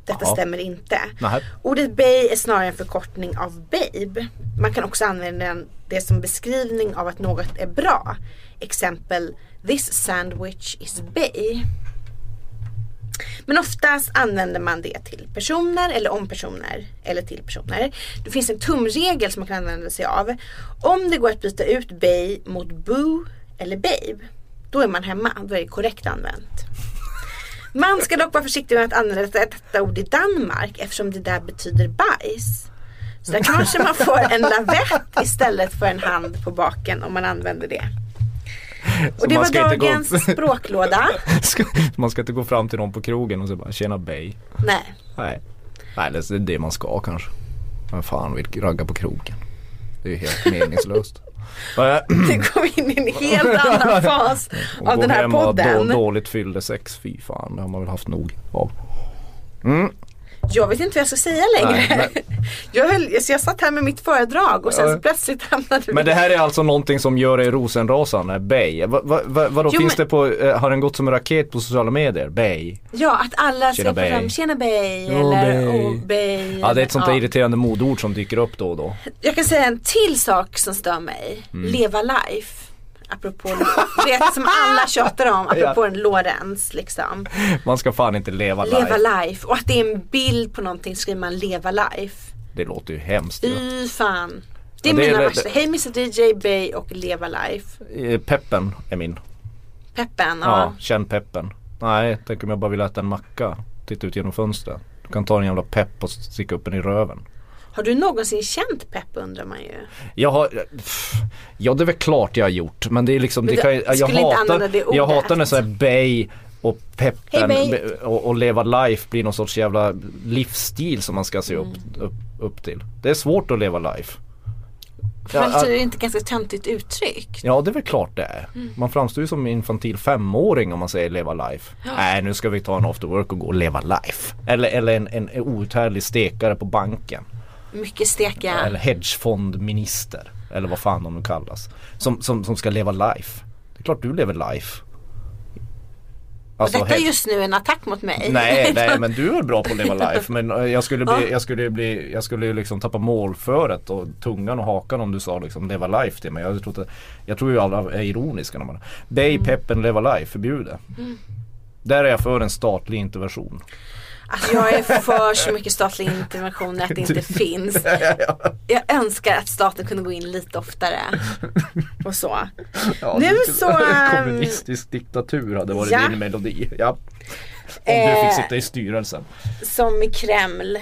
Detta Jaha. stämmer inte. Nähä. Ordet bay är snarare en förkortning av babe. Man kan också använda det som beskrivning av att något är bra. Exempel This sandwich is bay. Men oftast använder man det till personer eller om personer eller till personer. Det finns en tumregel som man kan använda sig av. Om det går att byta ut bay mot boo eller babe, då är man hemma. Då är det korrekt använt. Man ska dock vara försiktig med att använda detta, detta ord i Danmark eftersom det där betyder bajs. Så där kanske man får en lavett istället för en hand på baken om man använder det. Och det var gå dagens språklåda. Man ska inte gå fram till någon på krogen och så bara tjena bay. Nej. Nej. Nej det är det man ska kanske. Men fan vill ragga på krogen. Det är ju helt meningslöst. Nu går vi in i en helt annan fas av den här podden. Då, dåligt fyllde sex, fy fan det har man väl haft nog av. Jag vet inte vad jag ska säga längre. Nej, jag, höll, så jag satt här med mitt föredrag och sen Ja. plötsligt hamnade vi Men det här är alltså någonting som gör dig rosenrasande, bay. Va, va, va, vadå Jo, finns men- det på, eh, har den gått som en raket på sociala medier? Bay. Ja, att alla få Bay. fram Tjena Bay Ja, eller Bay. oh, Bay. Ja det är ett sånt där Ja. irriterande modord som dyker upp då och då. Jag kan säga en till sak som stör mig. Mm. Leva life. Apropå, vet som alla tjatar om, apropå en Lorenz liksom. Man ska fan inte leva life. Leva life. Och att det är en bild på någonting skriver man leva life. Det låter ju hemskt. Fy fan. Det är Ja, det är mina det- värsta. Hej Mr DJ Bay och leva life. Eh, Peppen är min. Peppen, Ja, ja. känn peppen. Nej, tänk om jag bara vill äta en macka. Titta ut genom fönstret. Du kan ta en jävla pepp och sticka upp den i röven. Har du någonsin känt pepp undrar man ju. Jag har, pff, ja det är väl klart jag har gjort men det är liksom, det kan, jag, jag hatar, jag hatar när såhär bay och peppen Hej, Bay. och, och leva life blir någon sorts jävla livsstil som man ska se upp, Mm. upp, upp till. Det är svårt att leva life. Ja, ja. det inte ganska töntigt uttryck. Ja det är väl klart det är. Mm. Man framstår ju som en infantil femåring om man säger leva life. Nej nu ska vi ta en after work och gå och leva life. Eller, eller en, en outhärdlig stekare på banken. Mycket steka. Eller hedgefondminister. Eller vad fan de nu kallas. Som, som, som ska leva life. Det är klart du lever life. Alltså, detta är just nu en attack mot mig. Nej, nej men du är bra på att leva life men eh, jag skulle bli, jag skulle bli, jag skulle ju liksom tappa målföret och tungan och hakan om du sa liksom leva life till mig. Jag tror, att, jag tror ju alla är ironiska när man Bay, Mm. peppen, leva life, förbjudet. Där är jag för en statlig intervention. Alltså jag är för så mycket statliga interventioner att det inte finns. Jag önskar att staten kunde gå in lite oftare. Och så. Ja, Nu så, ehm, Kommunistisk diktatur hade varit ja. din melodi. Ja. Om du Eh. fick sitta i styrelsen. Som i Kreml.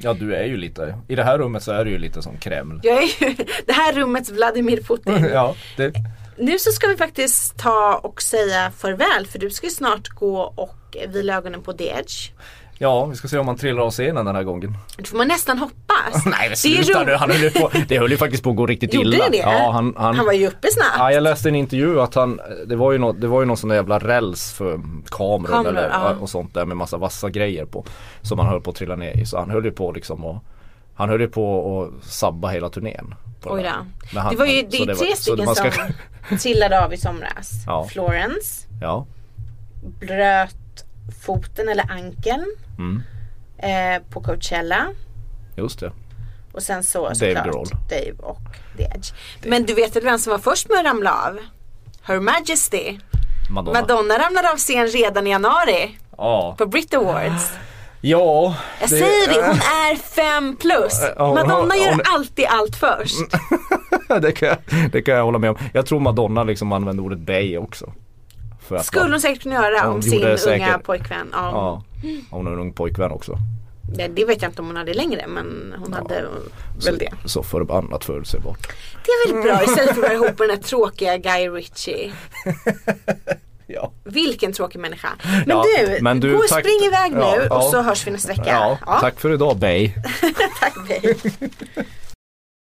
Ja du är ju lite, i det här rummet så är du ju lite som Kreml. Jag är ju det här rummets Vladimir Putin. Ja, det, Nu så ska vi faktiskt ta och säga farväl för du ska ju snart gå och vila ögonen på The Edge. ja, vi ska se om han trillar av scenen den här gången. Det får man nästan hoppas. Nej men sluta nu, han höll ju på, det höll ju faktiskt på att gå riktigt Gjorde illa. det det? Ja, han, han, Han var ju uppe snabbt. Ja, jag läste en intervju att han, det var ju något, det var ju någon sån där jävla räls för kameror, Kameror, eller, ja. och sånt där med massa vassa grejer på. Som han höll på att trilla ner i. Så han höll ju på liksom och Han höll ju på att sabba hela turnén. På Oj det där. Men han- Det var ju det är var- tre så stycken ska- som trillade av i somras. Ja. Florence Ja, bröt foten eller ankeln Mm. eh, på Coachella. just det. Och sen så Dave såklart Grohl. Dave och The Edge. Men du vet väl vem som var först med att ramla av? Her Majesty. Madonna. Madonna ramlade av scen redan i januari Ja. på Brit Awards. Ja. Jag säger det, hon är fem plus. Ja, Madonna gör alltid allt först. det, kan jag, det kan jag hålla med om. Jag tror Madonna liksom använde ordet bay också. För att Skulle man- hon säkert kunna göra om sin gjorde unga säkert. pojkvän. Ja. Ja, hon har en ung pojkvän också. det, det vet jag inte om hon hade längre men hon hade väl det. Så förbannat förutsägbart. Det är väl bra istället för att vara ihop med den här tråkiga Guy Ritchie. Ja. Vilken tråkig människa. Men, Ja, du, men du, gå och tack- spring iväg nu Ja, och så hörs vi nästa vecka. Tack för idag Bay. tack babe.